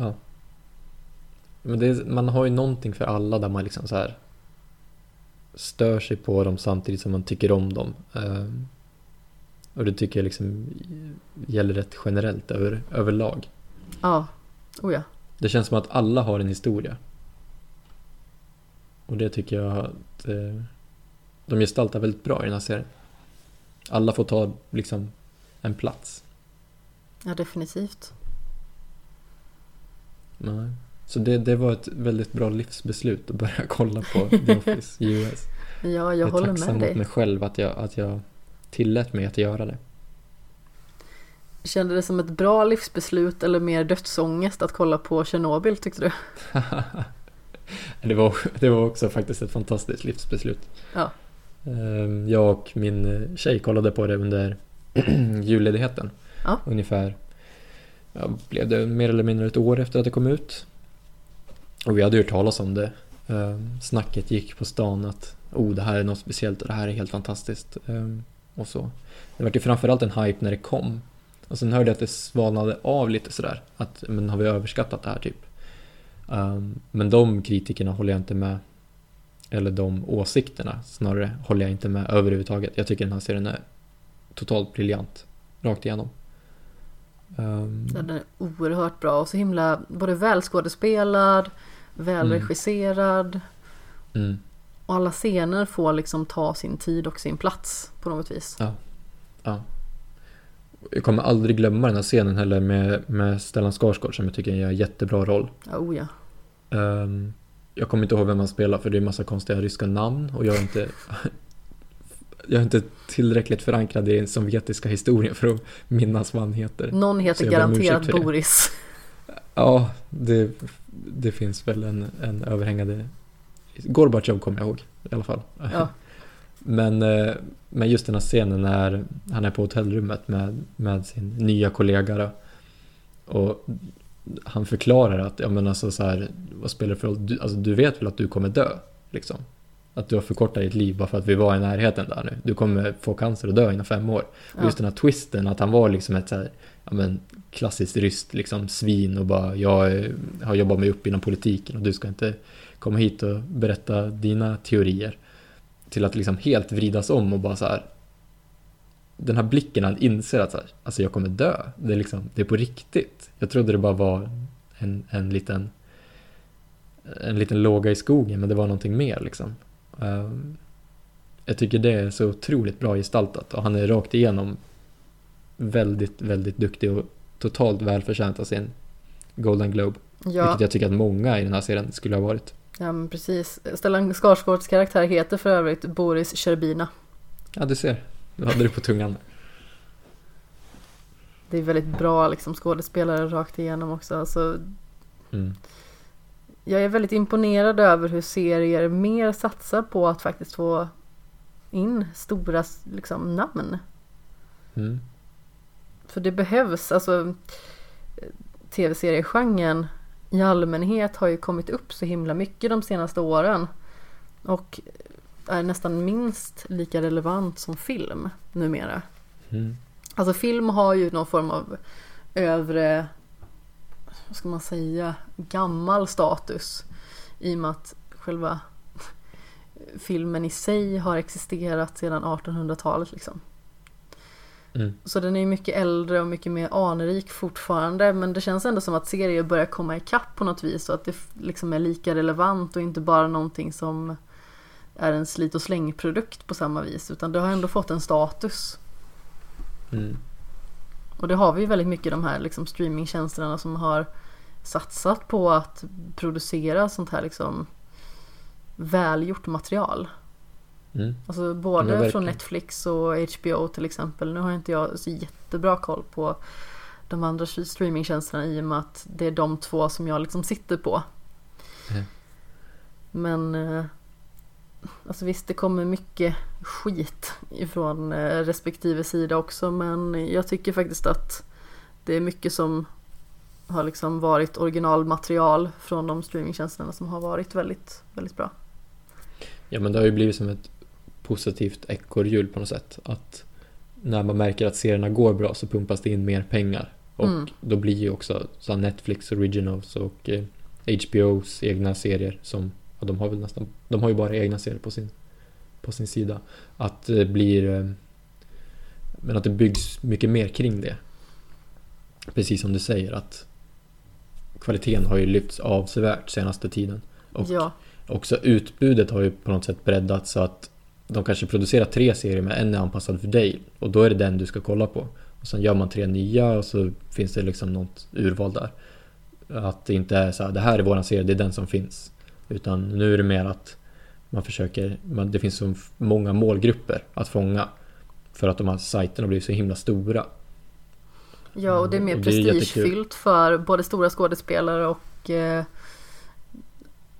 Speaker 2: Ja. Men det är, man har ju någonting för alla där man liksom så här stör sig på dem samtidigt som man tycker om dem. Ehm, och det tycker jag liksom gäller rätt generellt över, överlag.
Speaker 1: Ja, oh ja.
Speaker 2: Det känns som att alla har en historia. Och det tycker jag att eh, de gestaltar väldigt bra i den här serien. Alla får ta liksom en plats.
Speaker 1: Ja, definitivt.
Speaker 2: Nej. Så det, det var ett väldigt bra livsbeslut att börja (laughs) kolla på The Office (laughs) US.
Speaker 1: Ja,
Speaker 2: Jag
Speaker 1: jag
Speaker 2: är
Speaker 1: håller
Speaker 2: tacksam
Speaker 1: med
Speaker 2: mot
Speaker 1: dig.
Speaker 2: mig själv att jag, att jag tillät mig att göra det.
Speaker 1: Kände det som ett bra livsbeslut eller mer dödsångest att kolla på Tjernobyl tyckte du? (laughs)
Speaker 2: det, var, det var också faktiskt ett fantastiskt livsbeslut.
Speaker 1: Ja.
Speaker 2: Ehm, Jag och min tjej kollade på det under (clears throat) julledigheten.
Speaker 1: Ja.
Speaker 2: Ungefär, ja, blev det mer eller mindre ett år efter att det kom ut. Och vi hade hört talas om det. Ehm, snacket gick på stan att oh, det här är något speciellt och det här är helt fantastiskt. Ehm, och så. Det var ju framförallt en hype när det kom. Och sen hörde jag att det svalnade av lite sådär. Att men har vi överskattat det här typ? Ehm, men de kritikerna håller jag inte med. Eller de åsikterna snarare håller jag inte med överhuvudtaget. Jag tycker den här serien är totalt briljant. Rakt igenom. Ehm,
Speaker 1: Den är oerhört bra och så himla både välskådespelad, välregisserad
Speaker 2: mm,
Speaker 1: och alla scener får liksom ta sin tid och sin plats på något vis.
Speaker 2: ja. Jag kommer aldrig glömma den här scenen heller med, med Stellan Skarsgård som jag tycker gör en jättebra roll.
Speaker 1: Ja, oh ja.
Speaker 2: Ehm, jag kommer inte ihåg vem han spelar för det är massa konstiga ryska namn och jag är inte Jag är inte tillräckligt förankrad i den sovjetiska historien för att minnas vad han heter.
Speaker 1: Någon heter garanterat. Boris. (laughs)
Speaker 2: Ja, det, det finns väl en, en överhängande... Gorbatjov kommer jag ihåg i alla fall.
Speaker 1: Ja. (laughs)
Speaker 2: Men, eh, men just den här scenen när han är på hotellrummet med, med sin nya kollega då, och han förklarar att, ja men alltså så här, vad spelar det för roll? Du, alltså, du vet väl att du kommer dö? Liksom. Att du har förkortat ditt liv bara för att vi var i närheten där nu. Du kommer få cancer och dö inom fem år. Och just
Speaker 1: Ja.
Speaker 2: den här twisten, att han var liksom ett så här, ja men klassiskt ryskt liksom svin och bara jag eh, har jobbat mig upp inom politiken och du ska inte komma hit och berätta dina teorier. Till att liksom helt vridas om och bara så här. Den här blicken han inser att så här, alltså jag kommer dö. Det är liksom, det är på riktigt. Jag trodde det bara var en, en liten en liten låga i skogen men det var någonting mer liksom. Ehm, jag tycker det är så otroligt bra gestaltat och han är rakt igenom väldigt, väldigt duktig och totalt välförtjänt av sin Golden Globe.
Speaker 1: Ja,
Speaker 2: Vilket jag tycker att många i den här serien skulle ha varit.
Speaker 1: ja men precis. Stellan Skarsgårds karaktär heter för övrigt Boris Sherbina.
Speaker 2: Ja, du ser. Du hade det på tungan.
Speaker 1: Det är väldigt bra liksom skådespelare rakt igenom också. Alltså,
Speaker 2: Mm.
Speaker 1: Jag är väldigt imponerad över hur serier mer satsar på att faktiskt få in stora liksom, namn. i allmänhet har ju kommit upp så himla mycket de senaste åren. Och är nästan minst lika relevant som film numera.
Speaker 2: Mm.
Speaker 1: Alltså film har ju någon form av övre, vad ska man säga, gammal status. I och med att själva filmen i sig har existerat sedan 1800-talet liksom.
Speaker 2: Mm.
Speaker 1: Så den är ju mycket äldre och mycket mer anrik fortfarande men det känns ändå som att serier börjar komma ikapp på något vis och att det liksom är lika relevant och inte bara någonting som är en slit och slängprodukt på samma vis utan det har ändå fått en status.
Speaker 2: Mm.
Speaker 1: Och det har vi ju väldigt mycket de här liksom streamingtjänsterna som har satsat på att producera sånt här liksom välgjort material.
Speaker 2: Mm.
Speaker 1: Alltså både från Netflix och HBO till exempel. Nu har inte jag så jättebra koll på de andra streamingtjänsterna i och med att det är de två som jag liksom sitter på.
Speaker 2: Mm.
Speaker 1: Men eh, alltså visst, det kommer mycket skit ifrån eh, respektive sida också. Men jag tycker faktiskt att det är mycket som har liksom varit originalmaterial från de streamingtjänsterna som har varit väldigt, väldigt bra.
Speaker 2: Ja men det har ju blivit som ett positivt ekorrhjul på något sätt. Att när man märker att serierna går bra så pumpas det in mer pengar. Och
Speaker 1: Mm.
Speaker 2: då blir ju också så Netflix Originals och eh, HBOs egna serier som, ja, de har väl nästan, de har ju bara egna serier på sin, på sin sida. Att det blir, eh, men att det byggs mycket mer kring det. Precis som du säger att kvaliteten har ju lyfts avsevärt senaste tiden. Och
Speaker 1: Ja,
Speaker 2: också utbudet har ju på något sätt breddats så att de kanske producerar tre serier men en är anpassad för dig och då är det den du ska kolla på. Och sen gör man tre nya och så finns det liksom något urval där. Att det inte är så här, det här är våran serie, det är den som finns. Utan nu är det mer att man försöker, man, det finns så många målgrupper att fånga. För att de här sajterna blir så himla stora.
Speaker 1: Ja, och det är mer prestigefyllt för både stora skådespelare och eh,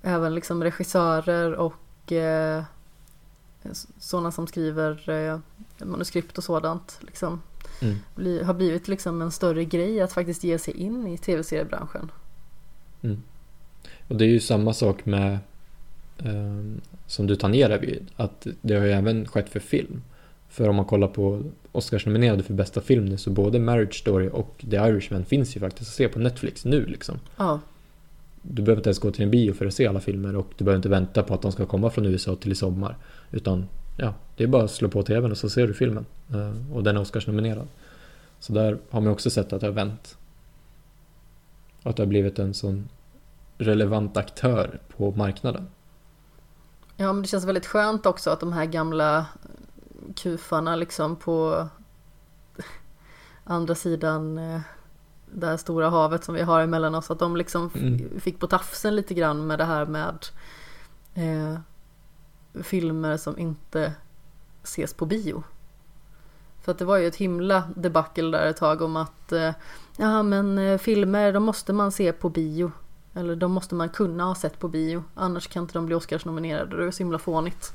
Speaker 1: även liksom regissörer och eh, sådana som skriver eh, manuskript och sådant. Liksom,
Speaker 2: Mm.
Speaker 1: bli, har blivit liksom en större grej att faktiskt ge sig in i tv-seriebranschen.
Speaker 2: Och det är ju samma sak med ehm, som du tangerar vid, att det har ju även skett för film. För om man kollar på Oscarsnominerade för bästa film nu så både Marriage Story och The Irishman finns ju faktiskt att se på Netflix nu liksom.
Speaker 1: Ja,
Speaker 2: Du behöver inte ens gå till en bio för att se alla filmer och du behöver inte vänta på att de ska komma från USA till i sommar. Utan ja, det är bara att slå på TVn och så ser du filmen. Eh, och den är Oscarsnominerad. Så där har man också sett att det har vänt. Och att det har blivit en sån relevant aktör på marknaden.
Speaker 1: ja men det känns väldigt skönt också att de här gamla kufarna liksom på andra sidan eh, det här stora havet som vi har emellan oss, att de liksom
Speaker 2: Mm.
Speaker 1: fick på tafsen lite grann med det här med eh, filmer som inte ses på bio. För att det var ju ett himla debacle där ett tag om att eh, ja men eh, filmer de måste man se på bio. Eller de måste man kunna ha sett på bio. Annars kan inte de bli Oscarsnominerade. Det är så himla fånigt.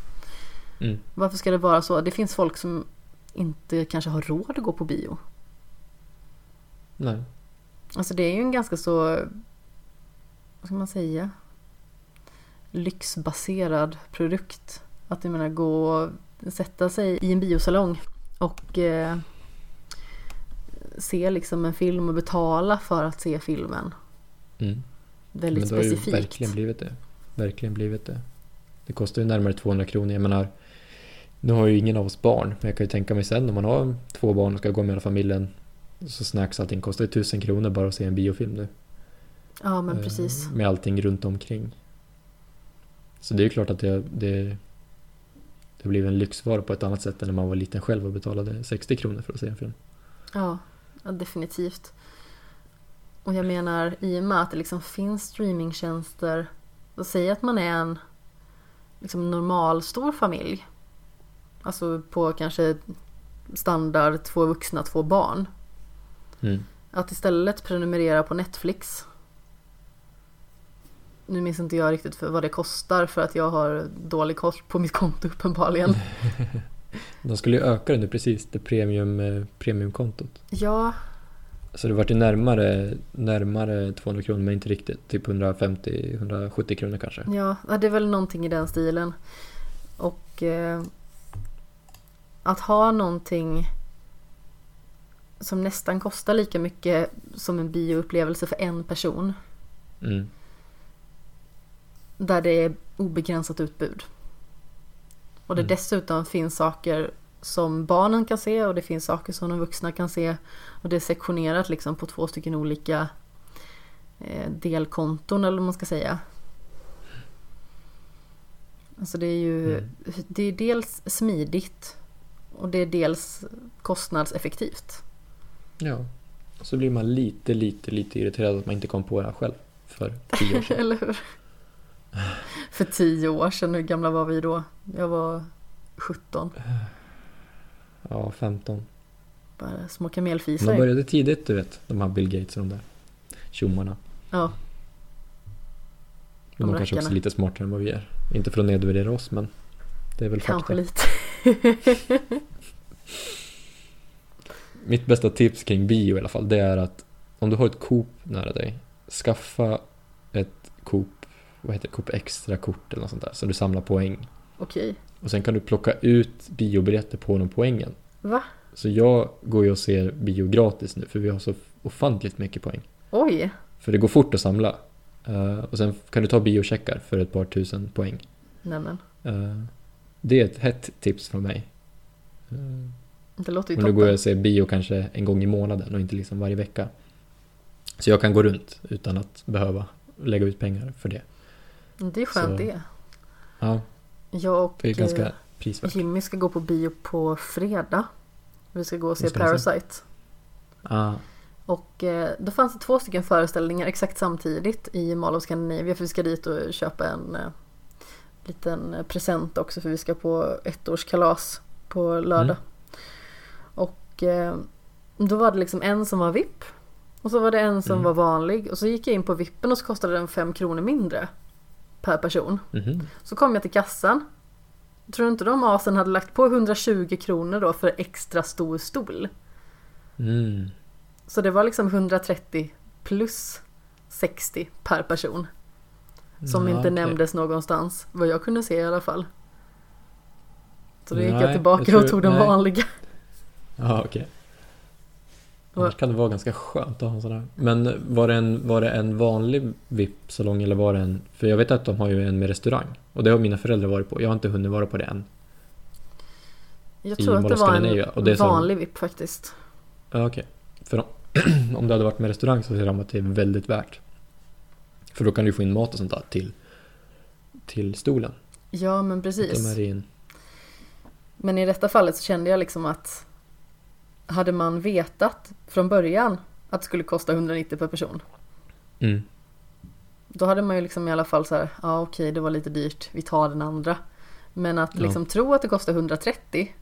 Speaker 2: Mm.
Speaker 1: Varför ska det vara så? Det finns folk som inte kanske har råd att gå på bio.
Speaker 2: Nej.
Speaker 1: Alltså det är ju en ganska så, vad ska man säga, lyxbaserad produkt. Att jag menar gå och sätta sig i en biosalong och eh, se liksom en film och betala för att se filmen.
Speaker 2: Mm.
Speaker 1: Väldigt
Speaker 2: Men det har ju
Speaker 1: specifikt.
Speaker 2: verkligen blivit det. Verkligen blivit det. Det kostar ju närmare 200 kronor. Jag menar, nu har ju ingen av oss barn. Men jag kan ju tänka mig sen om man har två barn och ska gå med hela familjen. Så snacks allting kostar ju 1000 kronor bara att se en biofilm nu.
Speaker 1: Ja men
Speaker 2: Eh,
Speaker 1: precis.
Speaker 2: Med allting runt omkring. Så det är ju klart att det, det, det blir en lyxvara på ett annat sätt än när man var liten själv och betalade 60 kronor för att se en film.
Speaker 1: Ja, definitivt. Och jag menar i och med att det liksom finns streamingtjänster. Och säg att man är en liksom normal stor familj. Alltså på kanske standard två vuxna, två barn.
Speaker 2: Mm.
Speaker 1: Att istället prenumerera på Netflix. Nu minns inte jag riktigt för vad det kostar för att jag har dålig koll på mitt konto uppenbarligen. (laughs)
Speaker 2: De skulle ju öka det nu precis, det premium, eh, premiumkontot.
Speaker 1: Ja,
Speaker 2: Så det vart ju närmare, närmare 200 kronor men inte riktigt. Typ 150-170 kronor kanske.
Speaker 1: Ja, det är väl någonting i den stilen. Och eh, att ha någonting som nästan kostar lika mycket som en bioupplevelse för en person.
Speaker 2: Mm.
Speaker 1: Där det är obegränsat utbud. Och det
Speaker 2: Mm.
Speaker 1: dessutom finns saker som barnen kan se och det finns saker som de vuxna kan se. Och det är sektionerat liksom på två stycken olika eh, delkonton eller vad man ska säga. Alltså det är ju
Speaker 2: Mm.
Speaker 1: det är dels smidigt och det är dels kostnadseffektivt.
Speaker 2: Ja. Och så blir man lite, lite, lite irriterad att man inte kom på det här själv för tio år sedan. (laughs)
Speaker 1: Eller hur? (sighs) För tio år sedan, hur gamla var vi då? Jag var 17. (sighs)
Speaker 2: Ja, 15.
Speaker 1: Bara små
Speaker 2: De
Speaker 1: kamelfisar.
Speaker 2: började tidigt, du vet. De här Bill Gates och de där tjommarna.
Speaker 1: Ja,
Speaker 2: De
Speaker 1: De
Speaker 2: är kanske också
Speaker 1: rackarna.
Speaker 2: lite smartare än vad vi är. Inte för att nedvärdera oss, men det är väl
Speaker 1: kanske
Speaker 2: fakta.
Speaker 1: lite. (laughs)
Speaker 2: Mitt bästa tips kring bio i alla fall, det är att om du har ett Coop nära dig, skaffa ett Coop, vad heter det, Coop Extra-kort eller något sånt där, så du samlar poäng.
Speaker 1: Okej.
Speaker 2: Och sen kan du plocka ut biobiljetter på de poängen.
Speaker 1: Va?
Speaker 2: Så jag går ju och ser bio gratis nu, för vi har så ofantligt mycket poäng.
Speaker 1: Oj.
Speaker 2: För det går fort att samla. Eh, och sen kan du ta biocheckar för ett par tusen poäng.
Speaker 1: Nämen.
Speaker 2: Eh, det är ett hett tips från mig. Eh,
Speaker 1: Det låter ju
Speaker 2: Men nu
Speaker 1: toppen.
Speaker 2: går jag och ser bio kanske en gång i månaden och inte liksom varje vecka. Så jag kan gå runt utan att behöva lägga ut pengar för det.
Speaker 1: Det är skönt
Speaker 2: Så-
Speaker 1: det.
Speaker 2: Ja,
Speaker 1: Jag och
Speaker 2: det är ganska prisvärt.
Speaker 1: Jimmy ska gå på bio på fredag. Vi ska gå och se? Parasite.
Speaker 2: Ah,
Speaker 1: Och eh, då fanns det två stycken föreställningar exakt samtidigt i Mall of Scandinavia för vi ska dit och köpa en eh, liten present också för vi ska på ettårskalas på lördag.
Speaker 2: Mm.
Speaker 1: Och eh, då var det liksom en som var VIP och så var det en som
Speaker 2: Mm.
Speaker 1: var vanlig och så gick jag in på VIPen och så kostade den fem kronor mindre per person.
Speaker 2: mhm.
Speaker 1: Så kom jag till kassan. Tror du inte de asen hade lagt på 120 kronor då för extra stor stol?
Speaker 2: mm.
Speaker 1: Så det var liksom 130 plus 60 per person. Som
Speaker 2: Ja,
Speaker 1: inte
Speaker 2: okej.
Speaker 1: nämndes någonstans. Vad jag kunde se i alla fall. Så då gick jag tillbaka
Speaker 2: jag tror-
Speaker 1: och tog den
Speaker 2: nej.
Speaker 1: vanliga.
Speaker 2: Ja, okej.
Speaker 1: Vad-
Speaker 2: Annars kan det vara ganska skönt att ha en sån här. Men var det en, var det en vanlig VIP-salong eller var det en... För jag vet att de har ju en med restaurang. Och det har mina föräldrar varit på. Jag har inte hunnit vara på det än.
Speaker 1: Jag
Speaker 2: I
Speaker 1: tror att
Speaker 2: Mall
Speaker 1: det var
Speaker 2: Scandinavia, och det
Speaker 1: en vanlig VIP faktiskt.
Speaker 2: Ja, okej. För om, (clears throat) om det hade varit med restaurang så ser de att det är väldigt värt. För då kan du få in mat och sånt där till, till stolen.
Speaker 1: Ja men precis.
Speaker 2: i en,
Speaker 1: Men i detta fallet så kände jag liksom att hade man vetat från början att det skulle kosta 190 per person.
Speaker 2: mm,
Speaker 1: Då hade man ju liksom i alla fall så här, ja okej det var lite dyrt, vi tar den andra. Men att
Speaker 2: Ja.
Speaker 1: liksom tro att det kostar 130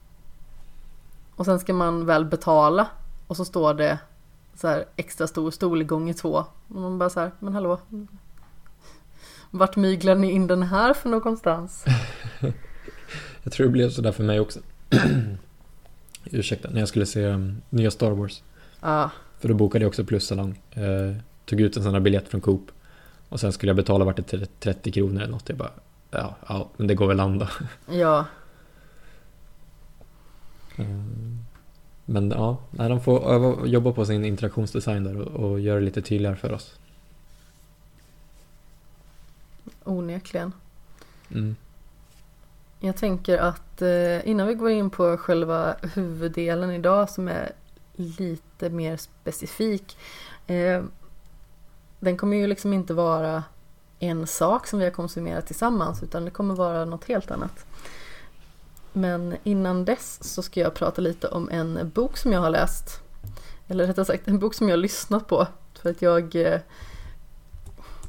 Speaker 1: och sen ska man väl betala och så står det så här extra stor stol gånger två. Och man bara så här, men hallå. Vart myglar ni in den här för någonstans? (laughs)
Speaker 2: jag tror det blev sådär för mig också. (clears throat) Ursäkta, när jag skulle se um, nya Star Wars.
Speaker 1: Ja,
Speaker 2: För då bokade jag också plussalong. Eh, tog ut en sån här biljett från Coop. Och sen skulle jag betala vart det 30 kronor eller något. Jag bara, ja, ja men det går väl an då. (laughs)
Speaker 1: ja,
Speaker 2: Mm. Men ja, nej, de får öva, jobba på sin interaktionsdesign där och, och göra det lite tydligare för oss.
Speaker 1: onekligen.
Speaker 2: Mm.
Speaker 1: Jag tänker att eh, innan vi går in på själva huvuddelen idag som är lite mer specifik. Eh, den kommer ju liksom inte vara en sak som vi har konsumerat tillsammans utan det kommer vara något helt annat. Men innan dess så ska jag prata lite om en bok som jag har läst. Eller rättare sagt en bok som jag har lyssnat på. För att jag eh,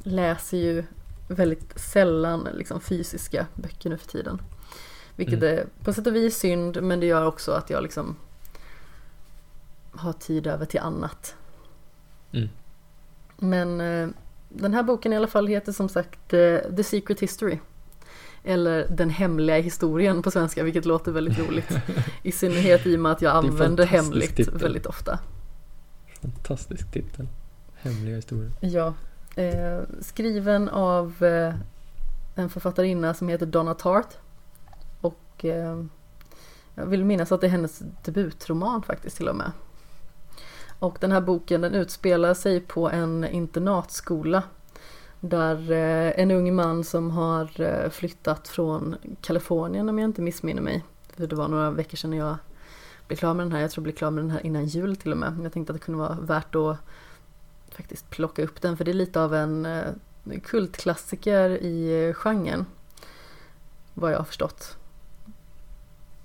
Speaker 1: läser ju väldigt sällan liksom, fysiska böcker nu för tiden. Vilket
Speaker 2: Mm.
Speaker 1: är på sätt och vis synd men det gör också att jag liksom har tid över till annat.
Speaker 2: Mm.
Speaker 1: Men eh, den här boken i alla fall heter som sagt eh, The Secret History. Eller Den hemliga historien på svenska vilket låter väldigt (laughs) roligt. I synnerhet i och med att jag använder hemligt
Speaker 2: titel.
Speaker 1: väldigt ofta.
Speaker 2: Fantastisk titel. Hemliga historier.
Speaker 1: Ja. Eh, skriven av eh, en författarinna som heter Donna Tartt. Och eh, jag vill minnas att det är hennes debutroman faktiskt till och med. Och den här boken den utspelar sig på en internatskola. Där eh, en ung man som har eh, flyttat från Kalifornien om jag inte missminner mig. För det var några veckor sedan jag blev klar med den här. Jag tror jag blev klar med den här innan jul till och med. Men jag tänkte att det kunde vara värt att faktiskt plocka upp den. För det är lite av en eh, kultklassiker i genren. Vad jag har förstått.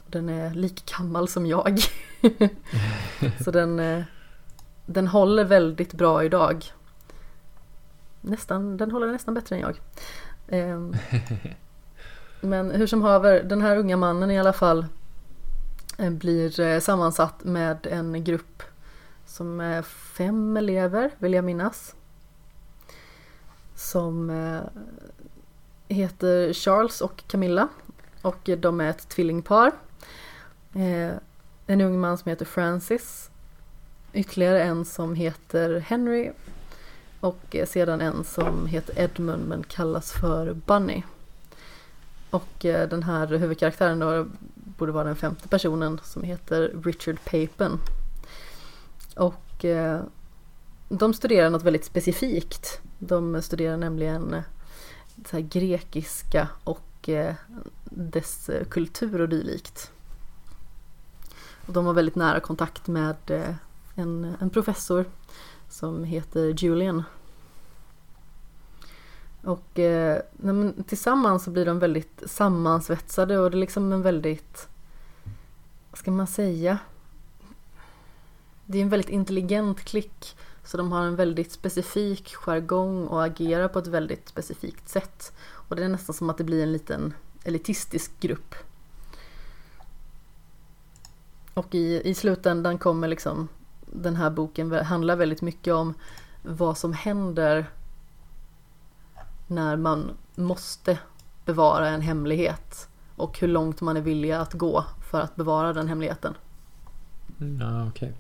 Speaker 1: Den är lika gammal som jag. (laughs) Så den, den håller väldigt bra idag. Nästan, den håller nästan bättre än jag. Ehm, (laughs) men hur som haver, den här unga mannen i alla fall eh, blir eh, sammansatt med en grupp som är fem elever vill jag minnas. Som eh, heter Charles och Camilla och de är ett tvillingpar. Eh, en ung man som heter Francis. Ytterligare en som heter Henry och eh, sedan en som heter Edmund men kallas för Bunny. Och eh, den här huvudkaraktären då borde vara den femte personen som heter Richard Papen. Och eh, de studerar något väldigt specifikt. De studerar nämligen eh, grekiska och dess kultur och dylikt. Och de har väldigt nära kontakt med eh, en, en professor som heter Julian. Och eh, tillsammans så blir de väldigt sammansvetsade och det är liksom en väldigt, vad ska man säga? Det är en väldigt intelligent klick. Så de har en väldigt specifik jargong och agerar på ett väldigt specifikt sätt. Och det är nästan som att det blir en liten elitistisk grupp. Och i, i slutändan kommer liksom den här boken handlar väldigt mycket om vad som händer när man måste bevara en hemlighet och hur långt man är villig att gå för att bevara den hemligheten.
Speaker 2: Mm, ja, okay.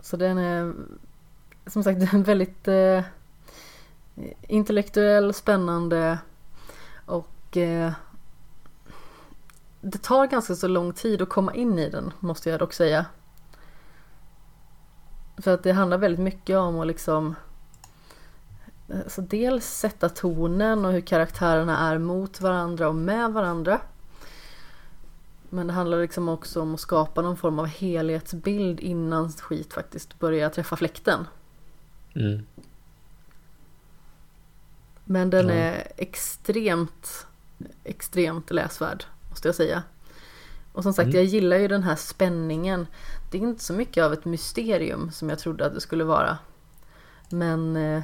Speaker 1: Så den är som sagt (laughs) väldigt eh, intellektuell, spännande och eh, det tar ganska så lång tid att komma in i den måste jag dock säga. För att det handlar väldigt mycket om att liksom Alltså dels sätta tonen och hur karaktärerna är mot varandra och med varandra. Men det handlar liksom också om att skapa någon form av helhetsbild innan skit faktiskt börjar träffa fläkten.
Speaker 2: Mm.
Speaker 1: Men den ja. är extremt, extremt läsvärd måste jag säga. Och som sagt, mm. jag gillar ju den här spänningen. Det är inte så mycket av ett mysterium som jag trodde att det skulle vara. Men eh,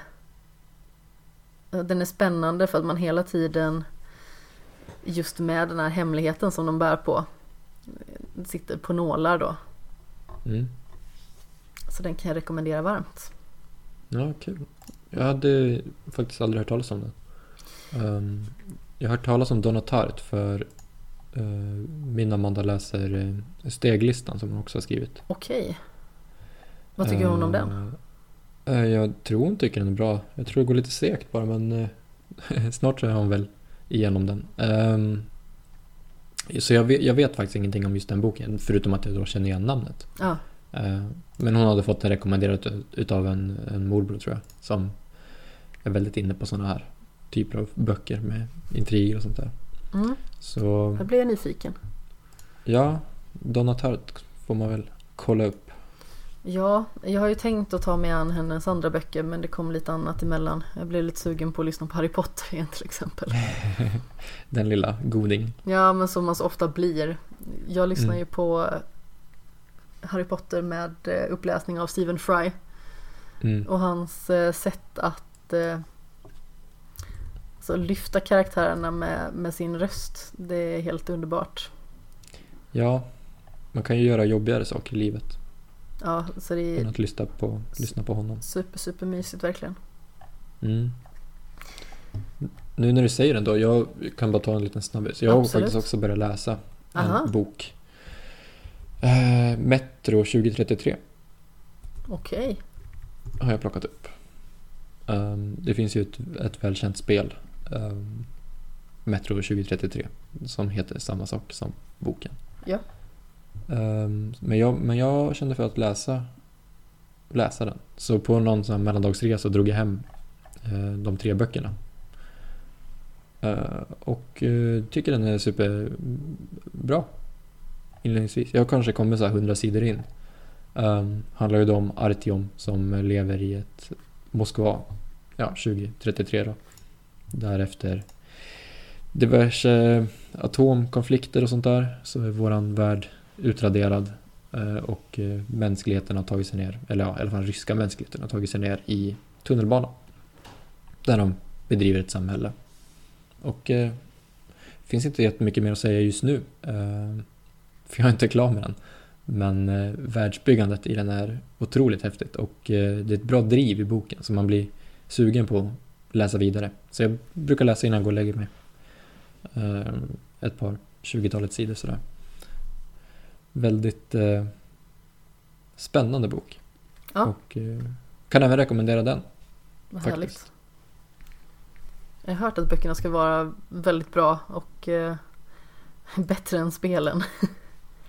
Speaker 1: den är spännande för att man hela tiden just med den här hemligheten som de bär på sitter på nålar då.
Speaker 2: Mm.
Speaker 1: Så den kan jag rekommendera varmt.
Speaker 2: Ja, kul. Jag hade faktiskt aldrig hört talas om den. Um, jag har hört talas om Donna Tartt för min Amanda läser uh, Steglistan som hon också har skrivit.
Speaker 1: Okej. Vad tycker hon om den? Ehm,
Speaker 2: Eh, jag tror hon tycker den är bra. Jag tror det går lite segt bara men eh, (laughs) snart så är hon väl igenom den. Um, så jag vet, jag vet, faktiskt ingenting om just den boken förutom att jag då känner igen namnet.
Speaker 1: Ja.
Speaker 2: Men hon hade fått den rekommenderat utav en, en morbror tror jag som är väldigt inne på sådana här typer av böcker med intriger och sånt där.
Speaker 1: Mm.
Speaker 2: Så...
Speaker 1: Här blir jag nyfiken.
Speaker 2: Ja, Donna Tartt får man väl kolla upp.
Speaker 1: Ja, jag har ju tänkt att ta mig an hennes andra böcker men det kom lite annat emellan. Jag blev lite sugen på att lyssna på Harry Potter igen till exempel. (laughs)
Speaker 2: Den lilla goding.
Speaker 1: Ja, men som man så ofta blir. Jag lyssnar mm. ju på Harry Potter med eh, uppläsning av Stephen Fry.
Speaker 2: Mm.
Speaker 1: Och hans eh, sätt att eh, lyfta karaktärerna med, med sin röst. Det är helt underbart.
Speaker 2: Ja, man kan ju göra jobbigare saker i livet.
Speaker 1: Ja, så det
Speaker 2: är... att lyssna på, lyssna på honom.
Speaker 1: Super, super mysigt verkligen.
Speaker 2: Mm. Nu när du säger den då, jag kan bara ta en liten snabbis. Jag har faktiskt också börjat läsa en Aha. bok. Eh, Metro 2033.
Speaker 1: Okej.
Speaker 2: har jag plockat upp. Um, det finns ju ett, ett välkänt spel, um, Metro 2033, som heter samma sak som boken.
Speaker 1: Ja.
Speaker 2: Um, men, jag, men jag kände för att läsa, läsa den. Så på någon sån mellandagsresa drog jag hem uh, de tre böckerna. Uh, och uh, tycker den är superbra. Inledningsvis. Jag kanske kommer så här 100 sidor in. Um, handlar ju då om Artyom som lever i ett Moskva, ja 2033 då. Därefter diverse eh, atomkonflikter och sånt där så är våran värld utraderad eh, och eh, mänskligheten har tagit sig ner, eller ja, i alla fall ryska mänskligheten har tagit sig ner i tunnelbanan. Där de bedriver ett samhälle. Och det finns inte jättemycket mer att säga just nu. för jag är inte klar med den. Men eh, världsbyggandet i den är otroligt häftigt och eh, det är ett bra driv i boken så man blir sugen på läsa vidare. Så jag brukar läsa innan jag går och lägger mig. Eh, ett par 20-talet sidor sådär. Väldigt eh, spännande bok.
Speaker 1: Ja.
Speaker 2: Och eh, kan även rekommendera den.
Speaker 1: Vad
Speaker 2: Faktiskt.
Speaker 1: härligt. Jag har hört att böckerna ska vara väldigt bra och eh, (laughs) bättre än spelen.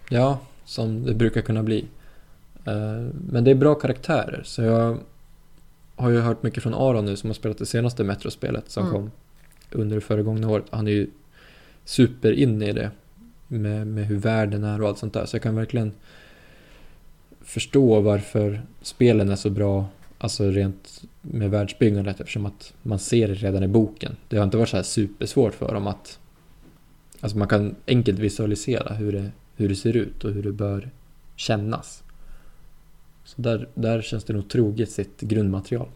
Speaker 2: Ja, som det brukar kunna bli. Eh, Men det är bra karaktärer så jag har ju hört mycket från Aron nu som har spelat det senaste Metro-spelet som
Speaker 1: Mm.
Speaker 2: kom under det föregångna året. Han är ju super inne i det med, med hur världen är och allt sånt där. Så jag kan verkligen förstå varför spelen är så bra, alltså rent med världsbyggandet eftersom att man ser det redan i boken. Det har inte varit så här supersvårt för dem att Alltså man kan enkelt visualisera hur det, hur det ser ut och hur det bör kännas. Så där, där känns det nog troget sitt grundmaterial.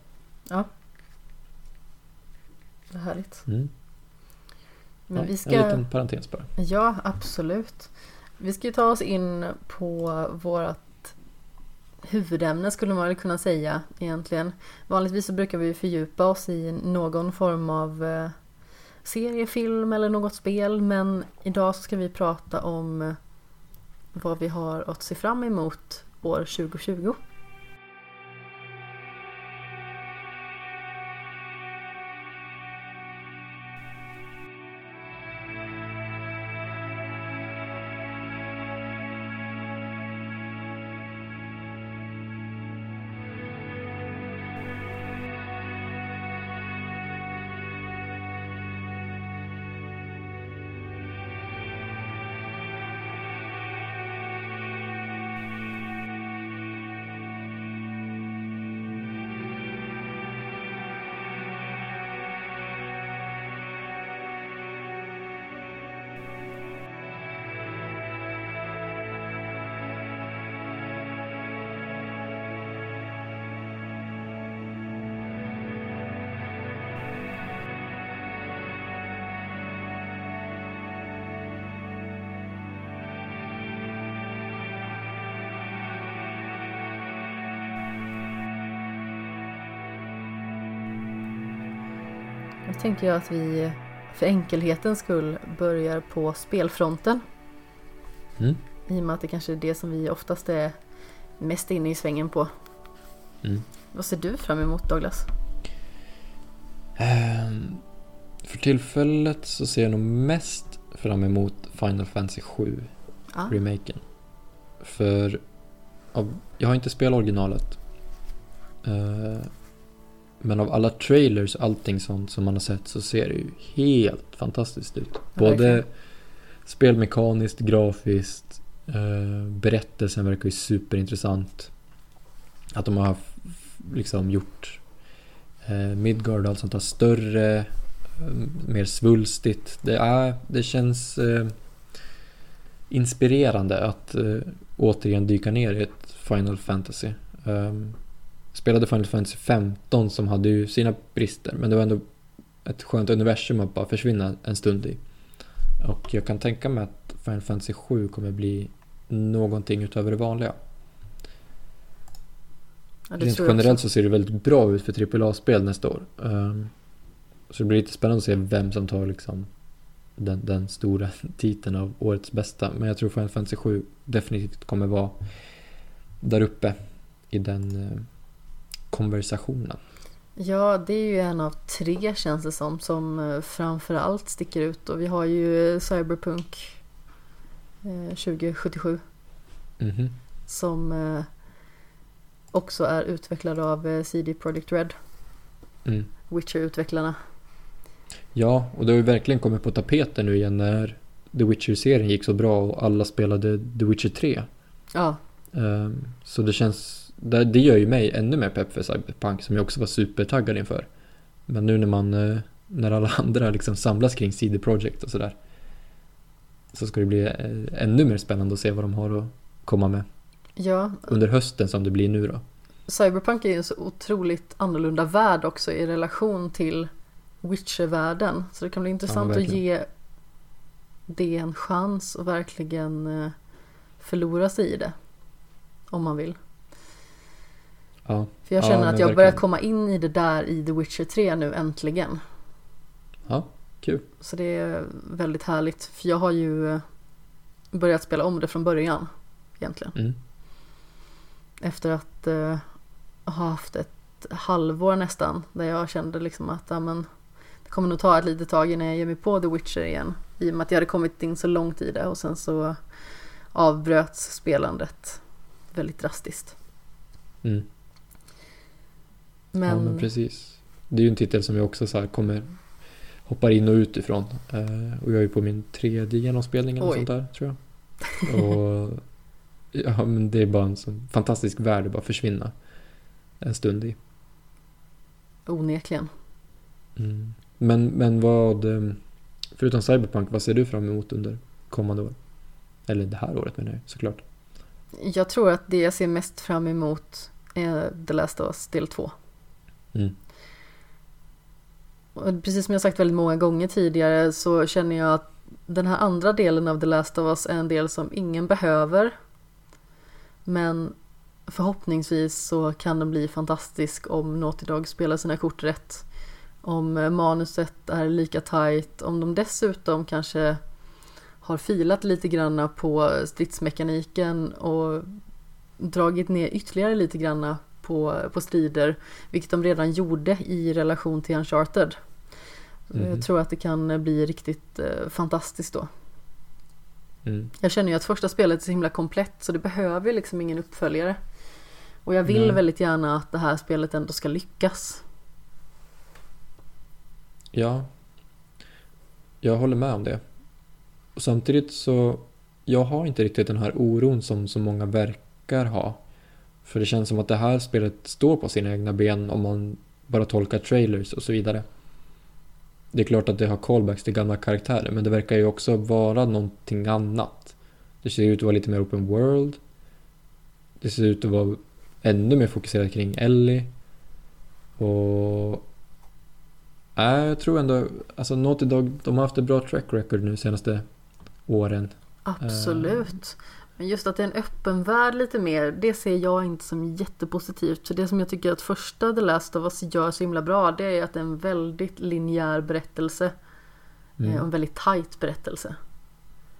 Speaker 1: Vad härligt.
Speaker 2: Mm.
Speaker 1: Men
Speaker 2: Ja,
Speaker 1: vi ska...
Speaker 2: En liten parentes bara.
Speaker 1: Ja, absolut. Vi ska ju ta oss in på vårt huvudämne skulle man väl kunna säga egentligen. Vanligtvis så brukar vi fördjupa oss i någon form av eh, serie, film eller något spel men idag så ska vi prata om vad vi har att se fram emot år 2020. Tänker jag att vi för enkelhetens skull börjar på spelfronten.
Speaker 2: Mm.
Speaker 1: I och med att det kanske är det som vi oftast är mest inne i svängen på.
Speaker 2: Mm.
Speaker 1: Vad ser du fram emot Douglas?
Speaker 2: Ehm, För tillfället så ser jag nog mest fram emot Final Fantasy 7
Speaker 1: Ja,
Speaker 2: remaken. För jag har inte spelat originalet. Eh, men av alla trailers och allting sånt som man har sett så ser det ju helt fantastiskt ut. Både
Speaker 1: verkligen.
Speaker 2: spelmekaniskt, grafiskt, eh, berättelsen verkar ju superintressant. Att de har liksom gjort eh, Midgard och allt sånt där större, eh, mer svulstigt. Det, är, det känns eh, inspirerande att eh, återigen dyka ner i ett Final Fantasy. Um, spelade Final Fantasy 15 som hade ju sina brister men det var ändå ett skönt universum att bara försvinna en stund i. Och jag kan tänka mig att Final Fantasy 7 kommer bli någonting utöver det vanliga.
Speaker 1: ja det
Speaker 2: Rent generellt så ser det väldigt bra ut för AAA-spel nästa år. Um, så det blir lite spännande att se vem som tar liksom den, den stora (laughs) titeln av årets bästa. Men jag tror Final Fantasy 7 definitivt kommer vara där uppe i den, eh, konversationen.
Speaker 1: Ja, det är ju en av tre känns det som, som eh, framförallt sticker ut. Och vi har ju Cyberpunk eh, 2077
Speaker 2: Mhm.
Speaker 1: som eh, också är utvecklad av eh, CD Projekt Red,
Speaker 2: Mm.
Speaker 1: Witcher-utvecklarna.
Speaker 2: Ja, och det har ju verkligen kommit på tapeten nu igen när The Witcher-serien gick så bra och alla spelade The Witcher 3.
Speaker 1: Ja,
Speaker 2: Ehm, Så det känns, det, gör ju mig ännu mer pepp för Cyberpunk som jag också var supertaggad inför. Men nu när man, eh, när alla (laughs) andra liksom samlas kring CD Projekt och sådär. Så ska det bli eh, ännu mer spännande att se vad de har att komma med
Speaker 1: ja,
Speaker 2: under hösten som det blir nu då.
Speaker 1: Cyberpunk är ju en så otroligt annorlunda värld också i relation till Witcher-världen. Så det kan bli intressant att
Speaker 2: verkligen.
Speaker 1: ge det en chans och verkligen eh, förlora sig i det. Om man vill.
Speaker 2: Ja,
Speaker 1: För jag
Speaker 2: Ja,
Speaker 1: känner
Speaker 2: men
Speaker 1: att jag börjar
Speaker 2: verkligen.
Speaker 1: komma in i det där i The Witcher 3 nu äntligen.
Speaker 2: ja kul.
Speaker 1: Så det är väldigt härligt. För jag har ju eh, börjat spela om det från början. Egentligen.
Speaker 2: Mm.
Speaker 1: Efter att eh, ha haft ett halvår nästan. Där jag kände liksom att ja, men, det kommer nog ta ett litet tag innan jag ger mig på The Witcher igen. I och med att jag hade kommit in så långt i det. Och sen så avbröts spelandet väldigt drastiskt.
Speaker 2: Mm.
Speaker 1: Men,
Speaker 2: Ja, men precis. Det är ju en titel som jag också så här kommer hoppar in och ut ifrån. Eh, och jag är ju på min tredje genomspelning eller
Speaker 1: Oj.
Speaker 2: sånt där tror jag. (laughs) Och ja, men det är bara en sån fantastisk värld att bara försvinna en stund i.
Speaker 1: onekligen.
Speaker 2: Mm. Men, men vad, eh, förutom Cyberpunk, vad ser du fram emot under kommande år? Eller det här året menar jag såklart.
Speaker 1: Jag tror att det jag ser mest fram emot är The Last of Us del 2.
Speaker 2: Mm.
Speaker 1: Och precis som jag sagt väldigt många gånger tidigare så känner jag att den här andra delen av The Last of Us är en del som ingen behöver. Men förhoppningsvis så kan den bli fantastisk om Naughty Dog spelar sina kort rätt. Om manuset är lika tight, om de dessutom kanske har filat lite granna på stridsmekaniken och dragit ner ytterligare lite granna på, på strider, vilket de redan gjorde i relation till Uncharted.
Speaker 2: Mhm.
Speaker 1: Jag tror att det kan bli riktigt eh, fantastiskt då.
Speaker 2: Mm.
Speaker 1: Jag känner ju att första spelet är så himla komplett så det behöver ju liksom ingen uppföljare. Och jag vill
Speaker 2: Nej.
Speaker 1: väldigt gärna att det här spelet ändå ska lyckas.
Speaker 2: Ja, jag håller med om det. Och samtidigt så, jag har inte riktigt den här oron som så många verkar ha. För det känns som att det här spelet står på sina egna ben om man bara tolkar trailers och så vidare. Det är klart att det har callbacks till gamla karaktärer, men det verkar ju också vara någonting annat. Det ser ut att vara lite mer open world. Det ser ut att vara ännu mer fokuserat kring Ellie. Och Nej, jag tror ändå, alltså Naughty Dog, de har haft ett bra track record nu senaste åren.
Speaker 1: Absolut. Men just att det är en öppen värld lite mer, det ser jag inte som jättepositivt. För det som jag tycker att första The Last of Us gör så himla bra, det är att det är en väldigt linjär berättelse.
Speaker 2: Mm.
Speaker 1: Eh, en väldigt tight berättelse.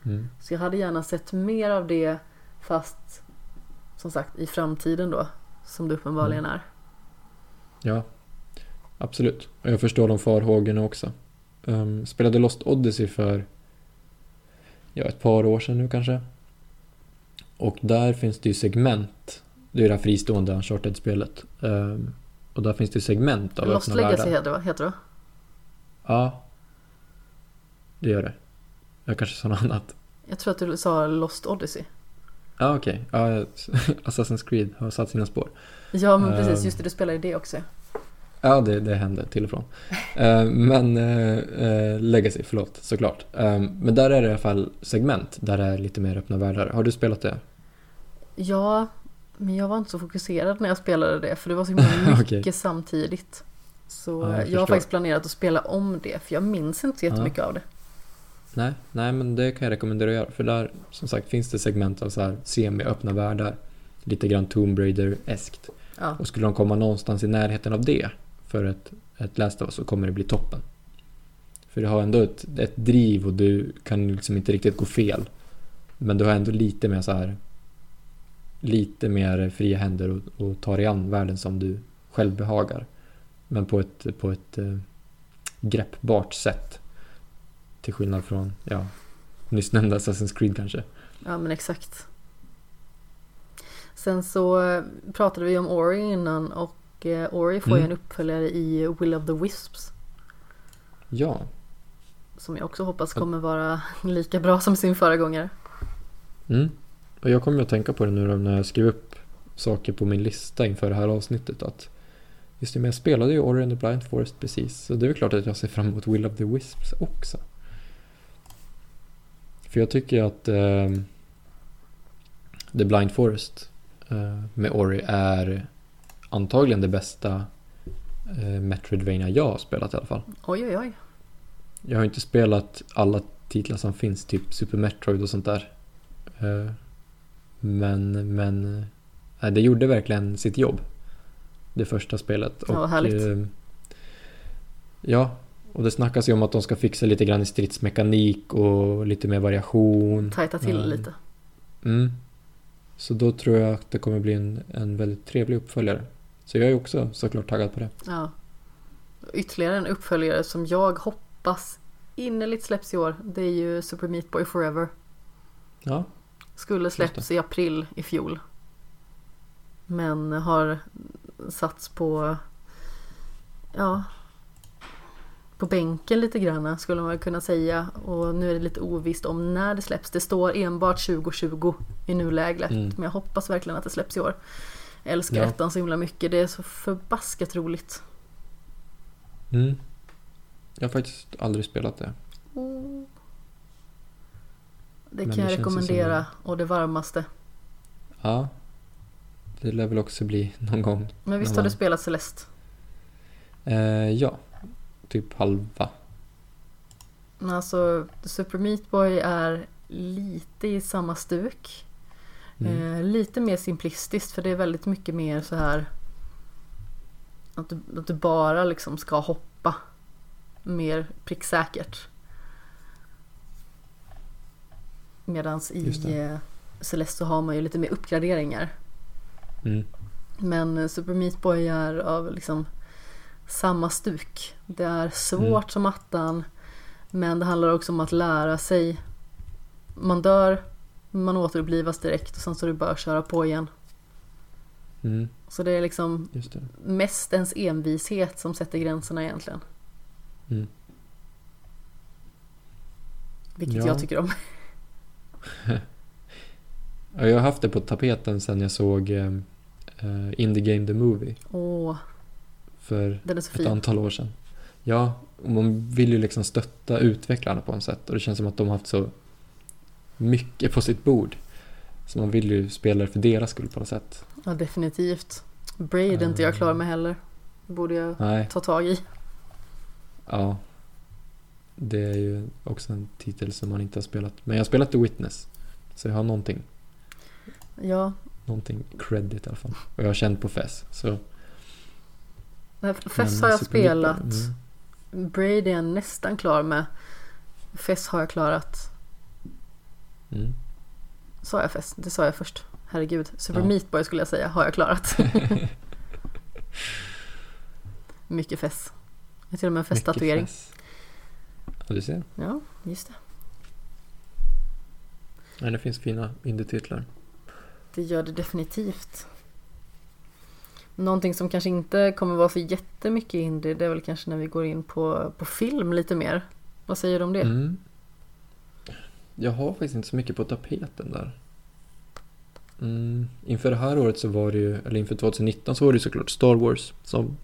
Speaker 2: Mm.
Speaker 1: Så jag hade gärna sett mer av det, fast som sagt i framtiden då, som det uppenbarligen är.
Speaker 2: Ja, absolut. Och jag förstår de farhågorna också. Um, spelade Lost Odyssey för ja, ett par år sedan nu kanske. Och där finns det ju segment. Det är ju det här fristående Uncharted-spelet. Um, och där finns det segment av
Speaker 1: Lost
Speaker 2: öppna
Speaker 1: Legacy
Speaker 2: världar.
Speaker 1: heter det?
Speaker 2: Ja, det gör det. Jag kanske sa något annat.
Speaker 1: Jag tror att du sa Lost Odyssey.
Speaker 2: Ja, okej. Ja, (laughs) Assassin's Creed har satt sina spår.
Speaker 1: Ja men precis,
Speaker 2: Ehm.
Speaker 1: just det, du spelar i det också.
Speaker 2: Ja, det, det hände till och från. Eh, men eh, eh, Legacy, förlåt, såklart. Men där är det i alla fall segment där det är lite mer öppna världar. Har du spelat det?
Speaker 1: Ja, men jag var inte så fokuserad när jag spelade det för det var så (laughs) mycket
Speaker 2: Okej.
Speaker 1: samtidigt. Så
Speaker 2: Ja, jag
Speaker 1: jag, har faktiskt planerat att spela om det för jag minns inte så jättemycket av det.
Speaker 2: Nej, nej, men det kan jag rekommendera att göra. För där, som sagt, finns det segment av så här semi-öppna världar. Lite grann Tomb Raider-eskt.
Speaker 1: Ja,
Speaker 2: Och skulle de komma någonstans i närheten av det för ett, ett Last of Us så kommer det bli toppen. För du har ändå ett, ett driv och du kan liksom inte riktigt gå fel. Men du har ändå lite mer så här lite mer fria händer och, och tar dig an världen som du självbehagar. Men på ett, på ett eh, greppbart sätt. Till skillnad från, ja, nyss nämnda Assassin's Creed kanske.
Speaker 1: Ja men exakt. Sen så eh, pratade vi om Ori innan och eh, Ori får ju
Speaker 2: Mm.
Speaker 1: en uppföljare i Will of the Wisps.
Speaker 2: Ja,
Speaker 1: Som jag också hoppas kommer vara (laughs) lika bra som sin föregångare.
Speaker 2: mm. och jag kommer att tänka på det nu när jag skrev upp saker på min lista inför det här avsnittet. Att just det, men jag spelade ju Ori and the Blind Forest precis. Så det är väl klart att jag ser fram emot Will of the Wisps också. För jag tycker att eh, The Blind Forest eh, med Ori är antagligen det bästa eh, Metroidvania jag har spelat i alla fall.
Speaker 1: Oj oj oj.
Speaker 2: Jag har inte spelat alla titlar som finns, typ Super Metroid och sånt där. Eh, Men, men eh, det gjorde verkligen sitt jobb. Det första spelet.
Speaker 1: Ja, vad härligt.
Speaker 2: eh, Ja, och det snackas ju om att de ska fixa lite grann i stridsmekanik och lite mer variation.
Speaker 1: Tajta till
Speaker 2: Ja.
Speaker 1: lite.
Speaker 2: Mm. Så då tror jag att det kommer bli en, en väldigt trevlig uppföljare. Så jag är också såklart taggad på det.
Speaker 1: Ja. Ytterligare en uppföljare som jag hoppas innerligt släpps i år. Det är ju Super Meat Boy Forever.
Speaker 2: Ja,
Speaker 1: Skulle släpps i april i fjol. Men har satts på Ja På bänken lite grann skulle man kunna säga och nu är det lite ovisst om när det släpps. Det står enbart 2020 i nuläget
Speaker 2: Mm.
Speaker 1: men jag hoppas verkligen att det släpps i år. Jag älskar
Speaker 2: Ja.
Speaker 1: ettan så himla mycket. Det är så förbaskat roligt.
Speaker 2: mm. Jag har faktiskt aldrig spelat det.
Speaker 1: Det
Speaker 2: Men
Speaker 1: kan
Speaker 2: det
Speaker 1: jag rekommendera
Speaker 2: som
Speaker 1: och det varmaste.
Speaker 2: Ja, det lär väl också bli (laughs) någon gång.
Speaker 1: Men visst har du spelat Celeste?
Speaker 2: Eh, ja, typ halva.
Speaker 1: Alltså Super Meat Boy är lite i samma stuk.
Speaker 2: Mm.
Speaker 1: Eh, lite mer simplistiskt för det är väldigt mycket mer så här att du, att du bara liksom ska hoppa. Mer pricksäkert. Medans
Speaker 2: Just
Speaker 1: i eh, Celeste så har man ju lite mer uppgraderingar.
Speaker 2: Mm.
Speaker 1: Men eh, Super Meat Boy är av liksom samma stuk. Det är svårt
Speaker 2: Mm.
Speaker 1: som attan. Men det handlar också om att lära sig. Man dör, man återupplivas direkt och sen så är det bara att köra på igen.
Speaker 2: Mm.
Speaker 1: Så det är liksom
Speaker 2: det.
Speaker 1: mest ens envishet som sätter gränserna egentligen.
Speaker 2: Mm.
Speaker 1: Vilket
Speaker 2: Ja.
Speaker 1: jag tycker om. (laughs)
Speaker 2: Ja, jag har haft det på tapeten sen jag såg eh, eh, Indie Game The Movie
Speaker 1: Åh,
Speaker 2: för
Speaker 1: är så
Speaker 2: ett
Speaker 1: fin.
Speaker 2: antal år sedan. Ja, och man vill ju liksom stötta utvecklarna på något sätt och det känns som att de har haft så mycket på sitt bord. Så man vill ju spela det för deras skull på något sätt.
Speaker 1: Ja, definitivt. Braid är inte jag klar med heller. Borde jag
Speaker 2: Nej,
Speaker 1: ta tag i.
Speaker 2: ja. Det är ju också en titel som man inte har spelat. Men jag har spelat The Witness. Så jag har någonting,
Speaker 1: Ja,
Speaker 2: någonting credit i alla fall. Och jag har känt på Fess. Så,
Speaker 1: Fess har jag spelat.
Speaker 2: Mm,
Speaker 1: Braid är jag nästan klar med. Fess har jag klarat.
Speaker 2: Mm.
Speaker 1: Sa jag Fess? Det sa jag först. Herregud. Super
Speaker 2: Ja.
Speaker 1: Meat Boy skulle jag säga har jag klarat. (laughs) Mycket Fess. Jag har till och med en festtatuering.
Speaker 2: Ja, du ser.
Speaker 1: Ja, just det.
Speaker 2: Nej, det finns fina indie-titlar.
Speaker 1: Det gör det definitivt. Någonting som kanske inte kommer vara så jättemycket indie det är väl kanske när vi går in på, på film lite mer. Vad säger du om det?
Speaker 2: Mm. Jag har faktiskt inte så mycket på tapeten där. Mm. Inför det här året så var det ju, eller inför 2019 så var det ju såklart Star Wars som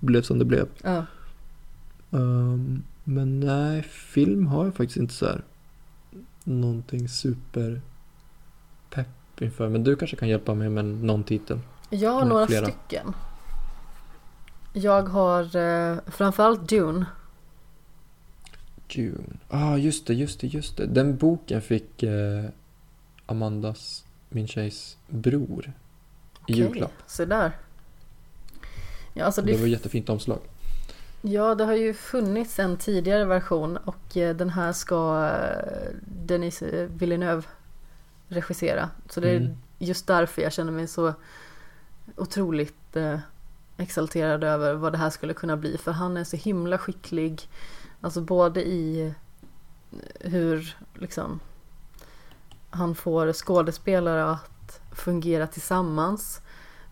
Speaker 2: blev som det blev.
Speaker 1: Ja.
Speaker 2: Ehm, men nej, film har jag faktiskt inte så här någonting super pepp inför. Men du kanske kan hjälpa mig med någon titel?
Speaker 1: Jag har några
Speaker 2: flera.
Speaker 1: stycken. Jag har eh, framförallt Dune.
Speaker 2: June. Ah, just det, just det, just det. Den boken fick eh, Amandas, min tjejs bror, i
Speaker 1: Okej,
Speaker 2: julklapp.
Speaker 1: Så där. Ja, alltså
Speaker 2: Det
Speaker 1: det,
Speaker 2: var jättefint omslag.
Speaker 1: ja, det har ju funnits en tidigare version och eh, den här ska eh, Denis Villeneuve regissera. Så det är
Speaker 2: Mm.
Speaker 1: just därför jag känner mig så otroligt eh, exalterad över vad det här skulle kunna bli för han är så himla skicklig. Alltså både i hur liksom han får skådespelare att fungera tillsammans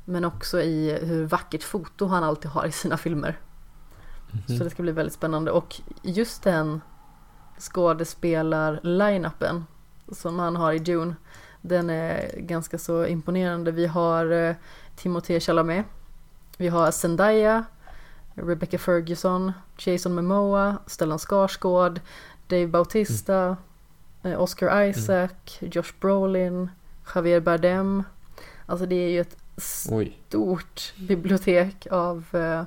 Speaker 1: men också i hur vackert foto han alltid har i sina filmer.
Speaker 2: Mhm.
Speaker 1: Så det ska bli väldigt spännande och just den skådespelar-line-upen som han har i Dune den är ganska så imponerande. Vi har eh, Timothée Chalamet, vi har Zendaya, Rebecca Ferguson, Jason Momoa, Stellan Skarsgård, Dave Bautista, eh, Oscar Isaac, Josh Brolin, Javier Bardem. Alltså det är ju ett
Speaker 2: Oj.
Speaker 1: stort bibliotek av eh,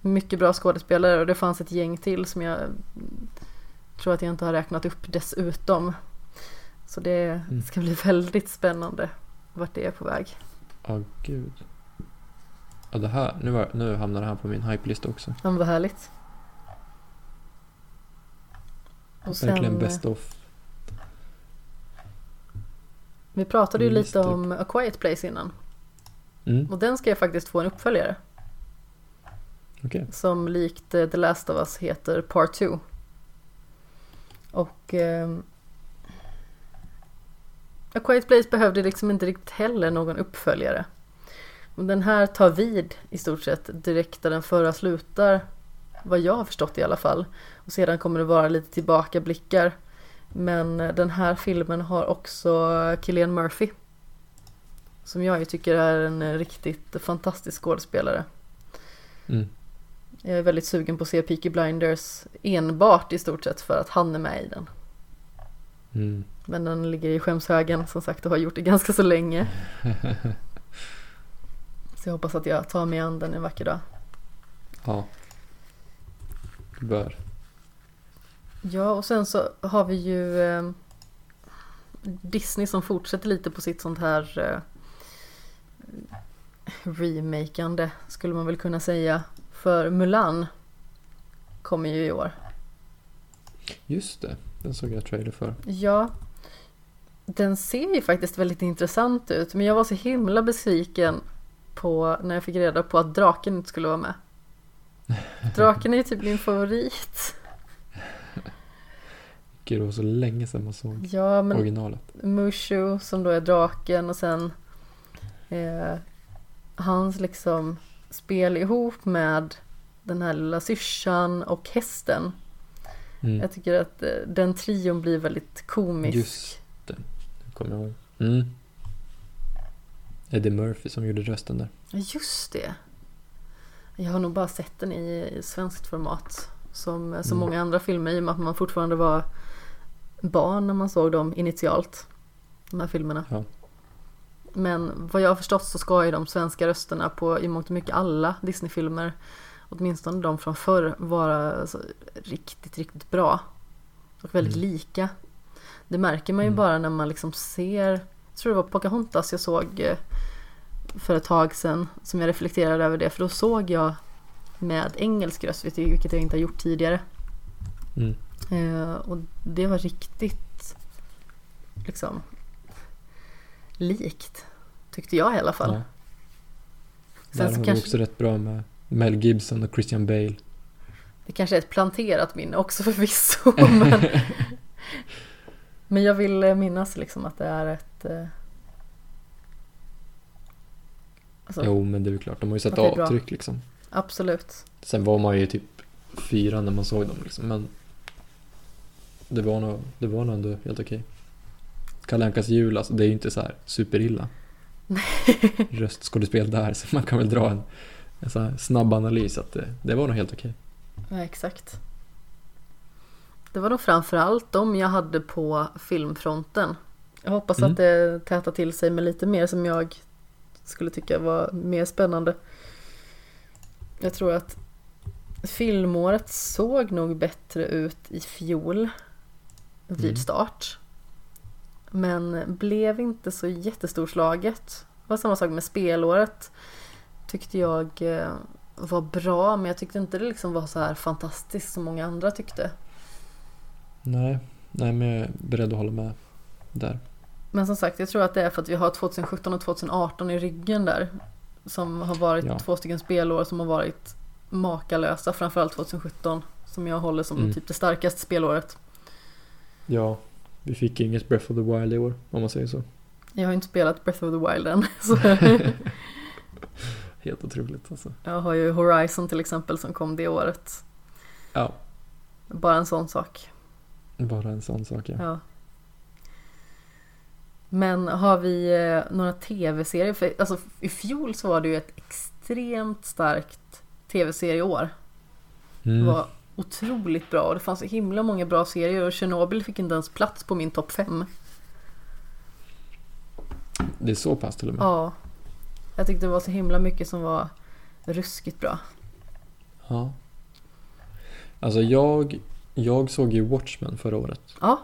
Speaker 1: mycket bra skådespelare och det fanns ett gäng till som jag tror att jag inte har räknat upp dessutom. Så det
Speaker 2: Mm.
Speaker 1: ska bli (laughs) väldigt spännande vart det är på väg.
Speaker 2: Ja, gud. Ja, det här. Nu, var, nu hamnar det här på min hype-lista också.
Speaker 1: Ja, men vad härligt. Och
Speaker 2: Verkligen
Speaker 1: sen,
Speaker 2: best of.
Speaker 1: vi pratade ju lite om A Quiet Place innan.
Speaker 2: Mm,
Speaker 1: Och den ska jag faktiskt få en uppföljare.
Speaker 2: okej.
Speaker 1: Som likt eh, The Last of Us heter Part 2. Och ehm, A Quiet Place behövde liksom inte riktigt heller någon uppföljare. Den här tar vid i stort sett direkt där den förra slutar. Vad jag har förstått i alla fall. Och sedan kommer det vara lite tillbakablickar. Men eh, den här filmen har också Cillian Murphy. Som jag ju tycker är en eh, riktigt fantastisk skådespelare.
Speaker 2: Mm.
Speaker 1: Jag är väldigt sugen på att se Peaky Blinders enbart i stort sett för att han är med i den.
Speaker 2: Mm.
Speaker 1: Men den ligger i skämshögen som sagt och har gjort det ganska så länge. (laughs) Så jag hoppas att jag tar mig an den en vacker dag.
Speaker 2: Ja. Du bör.
Speaker 1: Ja och sen så har vi ju eh, Disney som fortsätter lite på sitt sånt här eh, remakande skulle man väl kunna säga. För Mulan kommer ju i år.
Speaker 2: Just det. Den såg jag trailer för.
Speaker 1: Ja, den ser ju faktiskt väldigt intressant ut. Men jag var så himla besviken på när jag fick reda på att draken inte skulle vara med. Draken är ju typ min favorit.
Speaker 2: Gud, det var så länge sedan man såg
Speaker 1: Ja, men
Speaker 2: originalet.
Speaker 1: Mushu som då är draken och sen eh, hans liksom spel ihop med den här lilla syrsan och hästen.
Speaker 2: Mm.
Speaker 1: Jag tycker att eh, den trion blir väldigt komisk.
Speaker 2: Just det. Det kommer jag ihåg. Mm. Eddie Murphy som gjorde rösten där.
Speaker 1: Just det. Jag har nog bara sett den i, i svenskt format. Som så
Speaker 2: Mm.
Speaker 1: många andra filmer i och med att man fortfarande var barn när man såg dem initialt. De här filmerna.
Speaker 2: Ja.
Speaker 1: Men vad jag har förstått så ska ju de svenska rösterna på i mångt och mycket alla Disney-filmer, åtminstone de från förr, vara alltså, riktigt, riktigt bra. Och väldigt
Speaker 2: Mm.
Speaker 1: lika. Det märker man ju
Speaker 2: Mm.
Speaker 1: bara när man liksom ser, tror det var Pocahontas jag såg eh, för ett tag sedan, som jag reflekterade över det, för då såg jag med engelsk röst, vilket jag inte har gjort tidigare.
Speaker 2: Mm.
Speaker 1: Eh, och det var riktigt liksom likt. Tyckte jag i alla fall.
Speaker 2: Ja.
Speaker 1: Sen
Speaker 2: Där har
Speaker 1: kanske-
Speaker 2: också rätt bra med Mel Gibson och Christian Bale.
Speaker 1: Det kanske är ett planterat minne också (laughs) förvisso. men, (laughs) men jag vill eh, minnas liksom att det är ett... eh, Alltså,
Speaker 2: Jo, men det är klart. De har ju sett
Speaker 1: Att bra.
Speaker 2: avtryck liksom.
Speaker 1: Absolut.
Speaker 2: Sen var man ju typ fyra när man såg dem liksom, men det var nog, det var nog ändå helt okej. Kalle Ankas jul, alltså det är ju inte så här superilla (laughs) röstskådespel där, så man kan väl dra en, en så snabb analys att det, det var nog helt okej.
Speaker 1: Ja, exakt. Det var nog framförallt de jag hade på filmfronten. Jag hoppas
Speaker 2: Mm.
Speaker 1: att det tätar till sig med lite mer som jag skulle tycka var mer spännande. Jag tror att filmåret såg nog bättre ut i fjol vid
Speaker 2: Mm.
Speaker 1: start. Men blev inte så jättestorslaget. Det var samma sak med spelåret. Tyckte jag eh, var bra men jag tyckte inte det liksom var så här fantastiskt som många andra tyckte.
Speaker 2: Nej, nej men jag är beredd att hålla med där.
Speaker 1: Men som sagt, jag tror att det är för att vi har 2017 och 2018 i ryggen där. Som har varit
Speaker 2: Ja.
Speaker 1: två stycken spelår som har varit makalösa. Framförallt 2017. Som jag håller som
Speaker 2: Mm.
Speaker 1: typ det starkaste spelåret.
Speaker 2: Ja, vi fick inget Breath of the Wild i år, om man säger så.
Speaker 1: Jag har inte spelat Breath of the Wild än. (laughs) (laughs)
Speaker 2: Helt otroligt alltså.
Speaker 1: jag har ju Horizon till exempel som kom det året.
Speaker 2: Ja,
Speaker 1: Bara en sån sak.
Speaker 2: bara en sån sak ja.
Speaker 1: Ja. Men har vi eh, några tv-serier? För, alltså, I fjol så var det ju ett extremt starkt tv-serieår. Det
Speaker 2: Mm.
Speaker 1: var otroligt bra och det fanns så himla många bra serier och Chernobyl fick inte ens plats på min topp 5.
Speaker 2: Det är så pass till och med.
Speaker 1: Ja. Jag tyckte det var så himla mycket som var ruskigt bra.
Speaker 2: Ja. Alltså jag, jag såg ju Watchmen förra året
Speaker 1: Ja,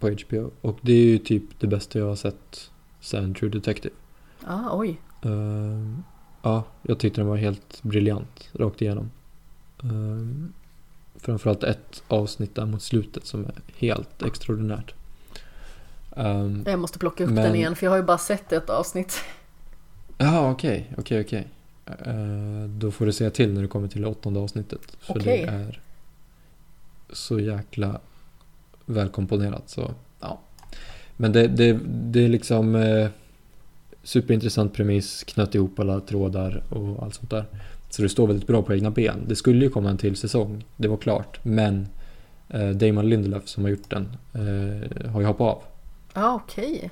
Speaker 2: på HBO. Och det är ju typ det bästa jag har sett sen True Detective.
Speaker 1: ja oj.
Speaker 2: Ehm, ja, jag tyckte den var helt briljant rakt igenom. Um, framförallt ett avsnitt där mot slutet som är helt extraordinärt. Ehm,
Speaker 1: Jag måste plocka upp
Speaker 2: Men-
Speaker 1: den igen för jag har ju bara sett ett avsnitt.
Speaker 2: Jaha, okej, okej, okej. Eh, Då får du säga till när du kommer till det åttonde avsnittet. För det är så jäkla välkomponerat. Så, ja. Men det, det, det är liksom eh, superintressant premiss, knöt ihop alla trådar och allt sånt där. Så det står väldigt bra på egna ben. Det skulle ju komma en till säsong, det var klart. Men eh, Damon Lindelöf som har gjort den eh, har ju hoppat av.
Speaker 1: Ja, okej.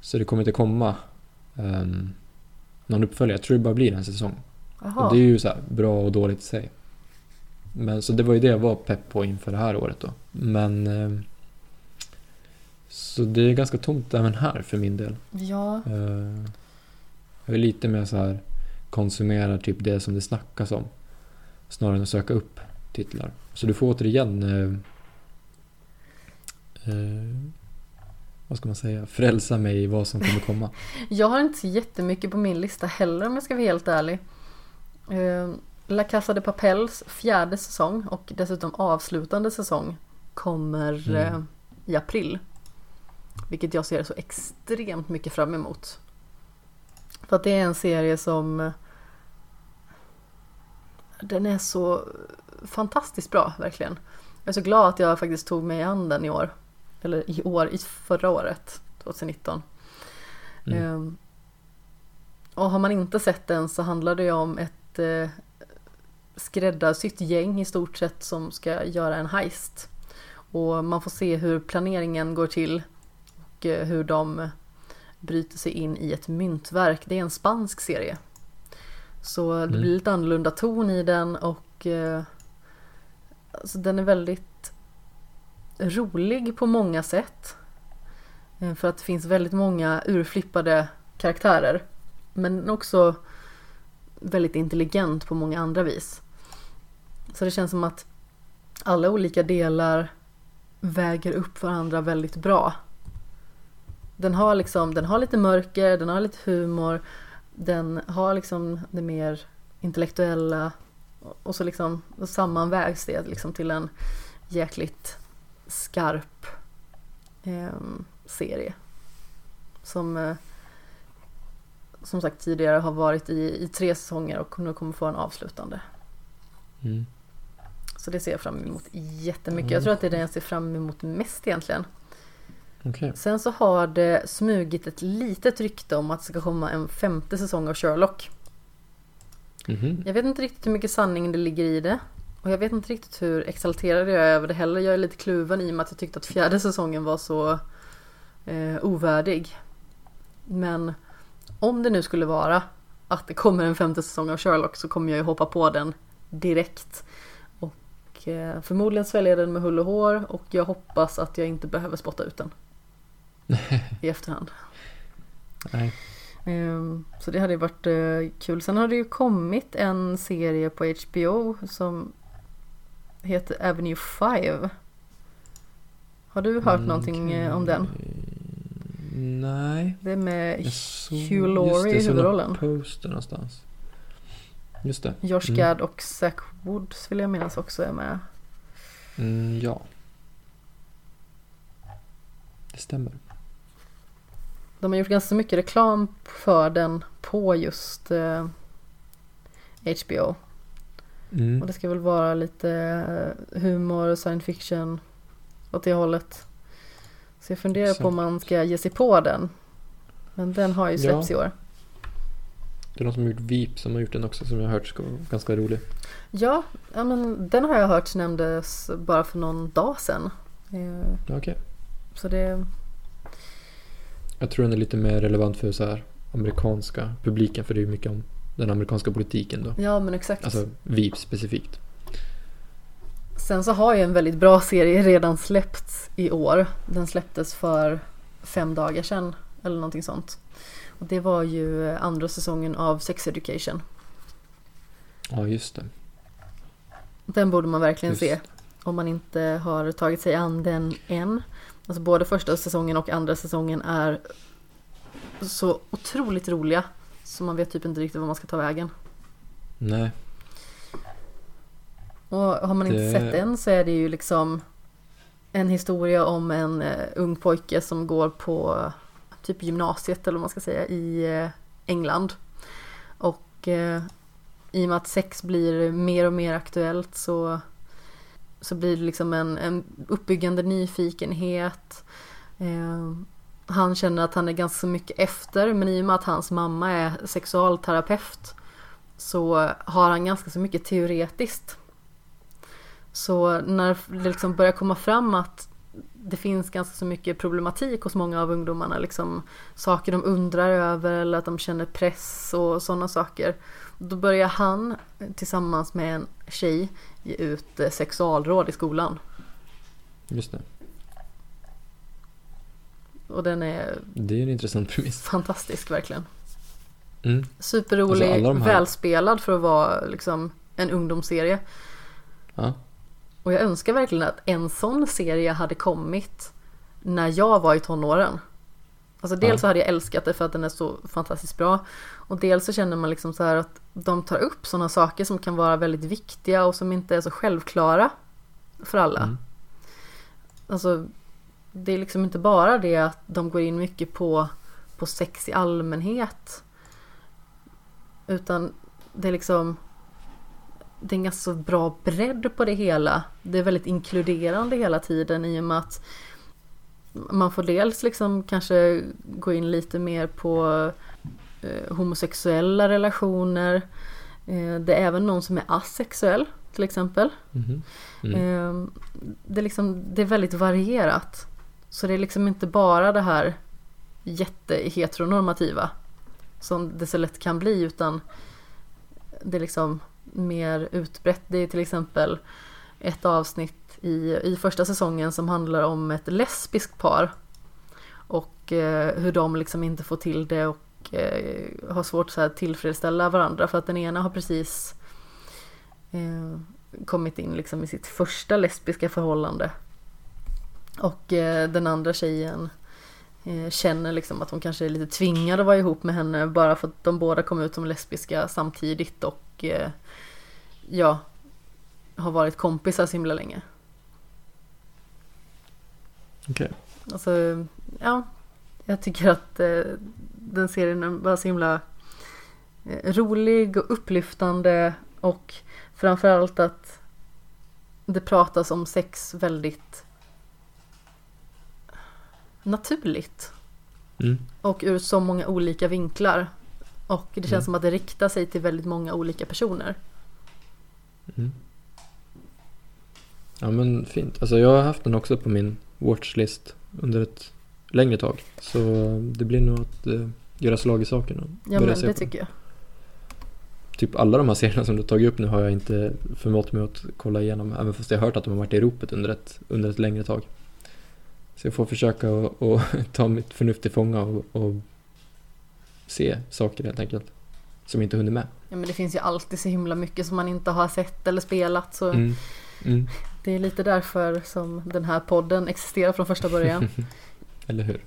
Speaker 2: Så det kommer inte komma um, någon uppföljare. Jag tror det bara blir en säsong.
Speaker 1: Jaha.
Speaker 2: Och det är ju så här bra och dåligt i sig. Men så det var ju det jag var pepp på inför det här året då. Men ehm, så det är ganska tomt även här för min del.
Speaker 1: Ja,
Speaker 2: Eh, jag är lite mer så här konsumerar typ det som det snackas om. Snarare än att söka upp titlar. Så du får återigen eh, eh, vad ska man säga, frälsa mig i vad som kommer komma. (laughs)
Speaker 1: jag har inte så jättemycket på min lista heller om jag ska vara helt ärlig. Eh, La Casa de Papels fjärde säsong och dessutom avslutande säsong kommer
Speaker 2: Mm.
Speaker 1: eh, i april. Vilket jag ser så extremt mycket fram emot. För att det är en serie som eh, Den är så fantastiskt bra, verkligen. Jag är så glad att jag faktiskt tog mig an den i år. Eller i år, i förra året, 2019.
Speaker 2: Mm.
Speaker 1: Ehm, och har man inte sett den så handlar det ju om ett eh, skräddarsytt gäng i stort sett som ska göra en heist. Och man får se hur planeringen går till och eh, hur de bryter sig in i ett myntverk. Det är en spansk serie. Så det
Speaker 2: Mm.
Speaker 1: blir lite annorlunda ton i den och eh, alltså den är väldigt rolig på många sätt. Eh, För att det finns väldigt många urflippade karaktärer. Men också väldigt intelligent på många andra vis. Så det känns som att alla olika delar väger upp varandra väldigt bra. Den har liksom, den har lite mörker, den har lite humor, den har liksom det mer intellektuella och så liksom och sammanvägs det liksom till en jäkligt skarp eh, serie. Som eh, som sagt tidigare har varit i, i tre säsonger och nu kommer få en avslutande.
Speaker 2: Mm.
Speaker 1: Så det ser jag fram emot jättemycket. Jag tror att det är det jag ser fram emot mest egentligen.
Speaker 2: Okej.
Speaker 1: Sen så har det smugit ett litet rykte om att det ska komma en femte säsong av Sherlock.
Speaker 2: Mhm.
Speaker 1: Jag vet inte riktigt hur mycket sanning det ligger i det. Och jag vet inte riktigt hur exalterad jag är över det heller. Jag är lite kluven i och med att jag tyckte att fjärde säsongen var så eh, ovärdig. Men om det nu skulle vara att det kommer en femte säsong av Sherlock så kommer jag ju hoppa på den direkt. Eh, förmodligen svälja den med hull och hår och jag hoppas att jag inte behöver spotta ut den. (laughs) I efterhand.
Speaker 2: Nej.
Speaker 1: Ehm, Så det hade ju varit eh, kul. Sen har det ju kommit en serie på HBO som heter Avenue 5. Har du hört någonting eh, om den?
Speaker 2: Mm, Nej.
Speaker 1: Det är med
Speaker 2: Jag
Speaker 1: Hugh Laurie i
Speaker 2: jag såg någon
Speaker 1: huvudrollen.
Speaker 2: poster någonstans. Just det.
Speaker 1: Josh
Speaker 2: Mm.
Speaker 1: Gad och Zach Woods vill jag minnas också är med.
Speaker 2: Mm, ja. Det stämmer.
Speaker 1: De har gjort ganska mycket reklam för den på just eh, HBO.
Speaker 2: Mm.
Speaker 1: Och det ska väl vara lite eh, humor, science fiction åt det hållet. Så jag funderar på om man ska ge sig på den. Men den har ju släppts
Speaker 2: Ja.
Speaker 1: i år.
Speaker 2: Det är någon som har gjort Veep som har gjort den också som jag har hört ska vara ganska rolig.
Speaker 1: Ja, ja men den har jag hört nämndes bara för någon dag sedan. Eh,
Speaker 2: Okej.
Speaker 1: Så det,
Speaker 2: Jag tror den är lite mer relevant för så här amerikanska publiken för det är ju mycket om den amerikanska politiken då.
Speaker 1: ja men exakt.
Speaker 2: Alltså Veep specifikt.
Speaker 1: Sen så har ju en väldigt bra serie redan släppts i år. Den släpptes för fem dagar sedan eller någonting sånt. Och det var ju andra säsongen av Sex Education.
Speaker 2: Ja, just det.
Speaker 1: Den borde man verkligen
Speaker 2: Just
Speaker 1: se om man inte har tagit sig an den än. Alltså både första säsongen och andra säsongen är så otroligt roliga. Så man vet typ inte riktigt var man ska ta vägen.
Speaker 2: Nej,
Speaker 1: Och har man inte
Speaker 2: Det-
Speaker 1: sett den så är det ju liksom en historia om en eh, ung pojke som går på typ gymnasiet eller vad man ska säga i eh, England. Och eh, i och med att sex blir mer och mer aktuellt så, så blir det liksom en, en uppbyggande nyfikenhet. Eh, han känner att han är ganska mycket efter men i och med att hans mamma är sexualterapeut så har han ganska så mycket teoretiskt. Så när det liksom börjar komma fram att det finns ganska så mycket problematik hos många av ungdomarna, liksom saker de undrar över eller att de känner press och sådana saker. Då börjar han tillsammans med en tjej ge ut eh, sexualråd i skolan.
Speaker 2: just det.
Speaker 1: Och den är
Speaker 2: Det är en intressant premiss.
Speaker 1: fantastisk verkligen.
Speaker 2: Mm.
Speaker 1: Superrolig,
Speaker 2: Alltså, här-
Speaker 1: välspelad för att vara liksom en ungdomsserie.
Speaker 2: Ja,
Speaker 1: Och jag önskar verkligen att en sån serie hade kommit när jag var i tonåren. Alltså dels så hade jag älskat det för att den är så fantastiskt bra. Och dels så känner man liksom så här att de tar upp sådana saker som kan vara väldigt viktiga och som inte är så självklara för alla.
Speaker 2: Mm.
Speaker 1: Alltså det är liksom inte bara det att de går in mycket på, på sex i allmänhet. Utan det är liksom det är en ganska bra bredd på det hela. Det är väldigt inkluderande hela tiden i och med att man får dels liksom kanske gå in lite mer på eh, homosexuella relationer. Eh, det är även någon som är asexuell till exempel.
Speaker 2: Mhm. Mm.
Speaker 1: Eh, det, är liksom, det är väldigt varierat. Så det är liksom inte bara det här jätteheteronormativa som det så lätt kan bli utan det är liksom mer utbrett. Det är till exempel ett avsnitt i, i första säsongen som handlar om ett lesbiskt par och eh, hur de liksom inte får till det och eh, har svårt så här, att tillfredsställa varandra för att den ena har precis eh, kommit in liksom i sitt första lesbiska förhållande. Och eh, den andra tjejen eh, känner liksom att hon kanske är lite tvingad att vara ihop med henne bara för att de båda kom ut som lesbiska samtidigt och eh, eh, ja, har varit kompisar så himla länge.
Speaker 2: Okej.
Speaker 1: Alltså, ja, jag tycker att eh, den serien var så himla eh, rolig och upplyftande och framförallt att det pratas om sex väldigt naturligt
Speaker 2: Mm.
Speaker 1: och ur så många olika vinklar. Och det känns
Speaker 2: Mm.
Speaker 1: som att det riktar sig till väldigt många olika personer.
Speaker 2: Mm. Ja men fint. Alltså jag har haft den också på min watchlist under ett längre tag. Så det blir nog att eh, göra slag i saken och
Speaker 1: Ja
Speaker 2: börja
Speaker 1: men
Speaker 2: se
Speaker 1: det
Speaker 2: på.
Speaker 1: tycker jag.
Speaker 2: Typ alla de här serierna som du tagit upp nu har jag inte förmått mig att kolla igenom. Även fast jag har hört att de har varit i ropet under ett, under ett längre tag. Så jag får försöka att (laughs) ta mitt förnuft till fånga och, och se saker helt enkelt. Som inte hunnit med.
Speaker 1: Ja men det finns ju alltid så himla mycket som man inte har sett eller spelat så
Speaker 2: Mm. Mm.
Speaker 1: det är lite därför som den här podden existerar från första början. (laughs)
Speaker 2: Eller hur?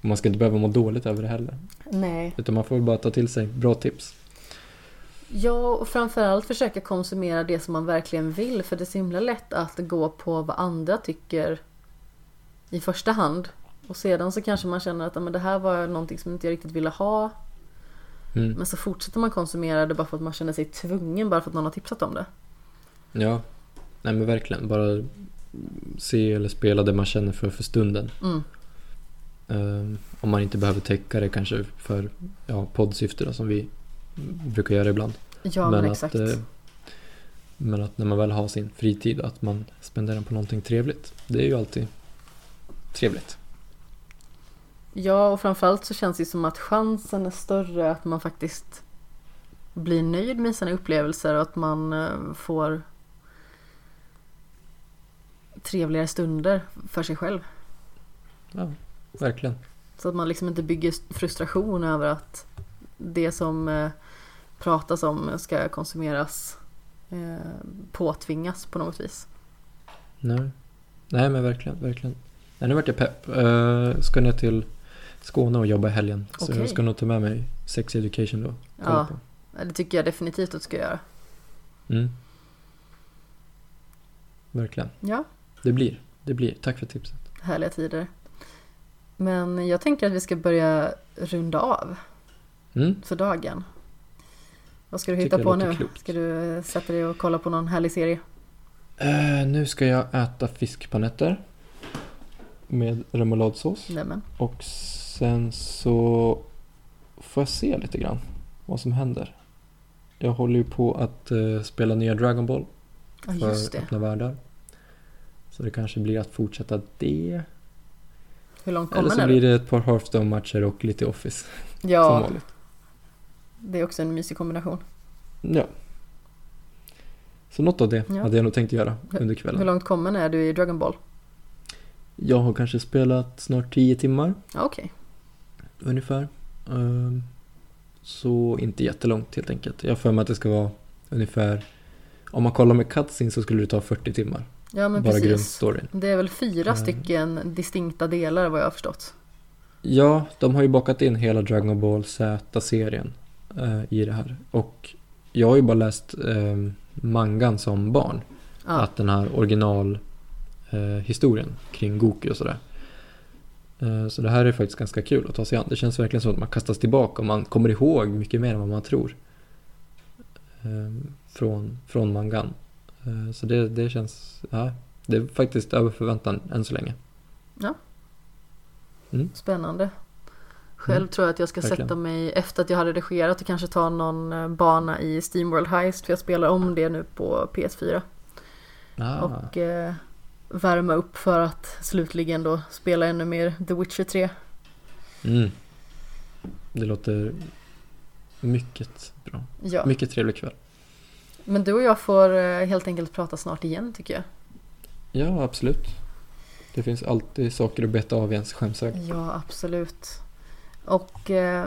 Speaker 2: Man ska inte behöva må dåligt över det heller.
Speaker 1: Nej.
Speaker 2: Utan man får bara ta till sig bra tips.
Speaker 1: Ja, och framförallt försöka konsumera det som man verkligen vill. För det är så himla lätt att gå på vad andra tycker i första hand. Och sedan så kanske man känner att men det här var någonting som inte jag riktigt ville ha.
Speaker 2: Mm.
Speaker 1: Men så fortsätter man konsumera det bara för att man känner sig tvungen bara för att någon har tipsat om det.
Speaker 2: Ja, nej men verkligen. Bara se eller spela det man känner för för stunden.
Speaker 1: Mm.
Speaker 2: Ehm, om man inte behöver täcka det kanske för ja, poddsyfte då, som vi brukar göra ibland.
Speaker 1: Ja men, exakt.
Speaker 2: Att, eh, men att när man väl har sin fritid att man spenderar den på någonting trevligt. Det är ju alltid trevligt.
Speaker 1: Ja och framförallt så känns det som att chansen är större att man faktiskt blir nöjd med sina upplevelser och att man eh, får trevligare stunder för sig själv.
Speaker 2: Ja, verkligen.
Speaker 1: Så att man liksom inte bygger frustration över att det som eh, pratas om ska konsumeras eh, påtvingas på något vis.
Speaker 2: Nej. Nej men verkligen, verkligen. Nej, nu vart jag pepp. Uh, ska ner till Skåne och jobba i helgen. Så
Speaker 1: Okej.
Speaker 2: jag ska nog ta med mig Sex Education då.
Speaker 1: Ja.
Speaker 2: på.
Speaker 1: Det tycker jag definitivt att du ska göra.
Speaker 2: Mm. Verkligen.
Speaker 1: Ja,
Speaker 2: Det blir. Det blir. Tack för tipset.
Speaker 1: härliga tider. Men jag tänker att vi ska börja runda av
Speaker 2: Mm.
Speaker 1: för dagen. Vad ska du hitta på nu?
Speaker 2: klokt.
Speaker 1: Ska du sätta dig och kolla på någon härlig serie?
Speaker 2: Eh, nu ska jag äta fiskpanetter. Med remouladsås.
Speaker 1: Nämen.
Speaker 2: Och sen så får jag se lite grann vad som händer. Jag håller ju på att eh, spela nya Dragon Ball
Speaker 1: Ja,
Speaker 2: för
Speaker 1: just det.
Speaker 2: öppna världar. Så det kanske blir att fortsätta det.
Speaker 1: Hur långt
Speaker 2: Eller
Speaker 1: kommer
Speaker 2: så
Speaker 1: den?
Speaker 2: blir det ett par Hearthstone-matcher och lite Office som
Speaker 1: Ja,
Speaker 2: vanligt.
Speaker 1: det är också en mysig kombination.
Speaker 2: Ja. Så något av det
Speaker 1: Ja.
Speaker 2: hade jag nog tänkt göra under
Speaker 1: Hur
Speaker 2: kvällen.
Speaker 1: långt kommen är du i Dragon Ball?
Speaker 2: Jag har kanske spelat snart 10 timmar
Speaker 1: Okej.
Speaker 2: Ungefär. Ehm, Så inte jättelångt helt enkelt. Jag har för mig att det ska vara ungefär Om man kollar med cutscene så skulle det ta 40 timmar.
Speaker 1: Ja men
Speaker 2: bara
Speaker 1: precis. Det är väl fyra
Speaker 2: Mm.
Speaker 1: stycken distinkta delar vad jag har förstått.
Speaker 2: Ja, de har ju bakat in hela Dragon Ball Z-serien eh, i det här. Och jag har ju bara läst eh, mangan som barn.
Speaker 1: Ja,
Speaker 2: Att den här original eh, kring Goku och sådär. Eh, så det här är faktiskt ganska kul att ta sig an. Det känns verkligen som att man kastas tillbaka och man kommer ihåg mycket mer än vad man tror. Eh, från, från mangan. Eh, så det, det känns, ja, det är faktiskt över förväntan än så länge.
Speaker 1: spännande. Själv
Speaker 2: Mm,
Speaker 1: tror jag att jag ska
Speaker 2: verkligen.
Speaker 1: sätta mig efter att jag hade redigerat och kanske ta någon eh, bana i Steamworld Heist för jag spelar om det nu på PS4.
Speaker 2: Ah,
Speaker 1: Och eh, värma upp för att slutligen då spela ännu mer The Witcher 3.
Speaker 2: mm. Det låter mycket bra.
Speaker 1: Ja,
Speaker 2: Mycket trevlig kväll.
Speaker 1: men du och jag får eh, helt enkelt prata snart igen tycker jag.
Speaker 2: Ja, absolut. Det finns alltid saker att beta av i ens skämshög.
Speaker 1: Ja, absolut. Och eh,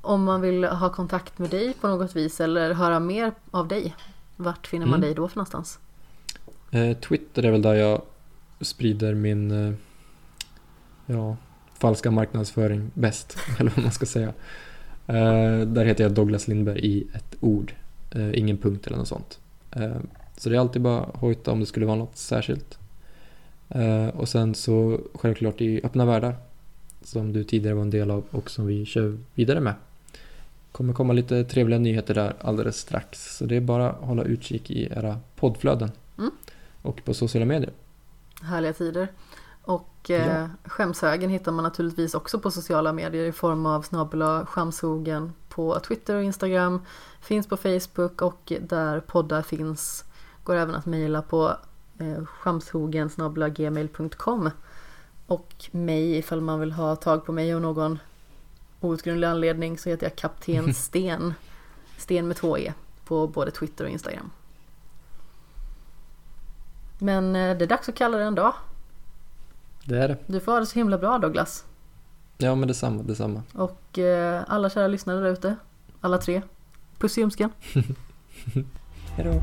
Speaker 1: om man vill ha kontakt med dig på något vis eller höra mer av dig, vart finner man
Speaker 2: Mm.
Speaker 1: dig då för någonstans?
Speaker 2: Eh, Twitter är väl där jag sprider min eh, ja, falska marknadsföring bäst, (laughs) eller vad man ska säga. Eh, där heter jag Douglas Lindberg i ett ord, eh, ingen punkt eller något sånt. Så det är alltid bara hojta om det skulle vara något särskilt. Och sen så självklart i öppna världar, som du tidigare var en del av och som vi kör vidare med. kommer komma lite trevliga nyheter där alldeles strax. Så det är bara att hålla utkik i era poddflöden.
Speaker 1: Mm.
Speaker 2: Och på sociala medier.
Speaker 1: Härliga tider. Och eh,
Speaker 2: Ja.
Speaker 1: skämshögen hittar man naturligtvis också på sociala medier i form av snabel skämshogen på Twitter och Instagram. Finns på Facebook och där poddar finns går även att mejla på eh, gmail.com och mig ifall man vill ha tag på mig och någon outgrundlig anledning så heter jag Kapten (laughs) Sten. Sten med två E på både Twitter och Instagram. Men eh, det är dags att kalla det en dag.
Speaker 2: Det är det.
Speaker 1: Du får ha det så himla bra Douglas.
Speaker 2: Ja men detsamma, detsamma.
Speaker 1: Och eh, alla kära lyssnare där ute. Alla tre. Puss i ljumsken. (laughs)
Speaker 2: Hejdå.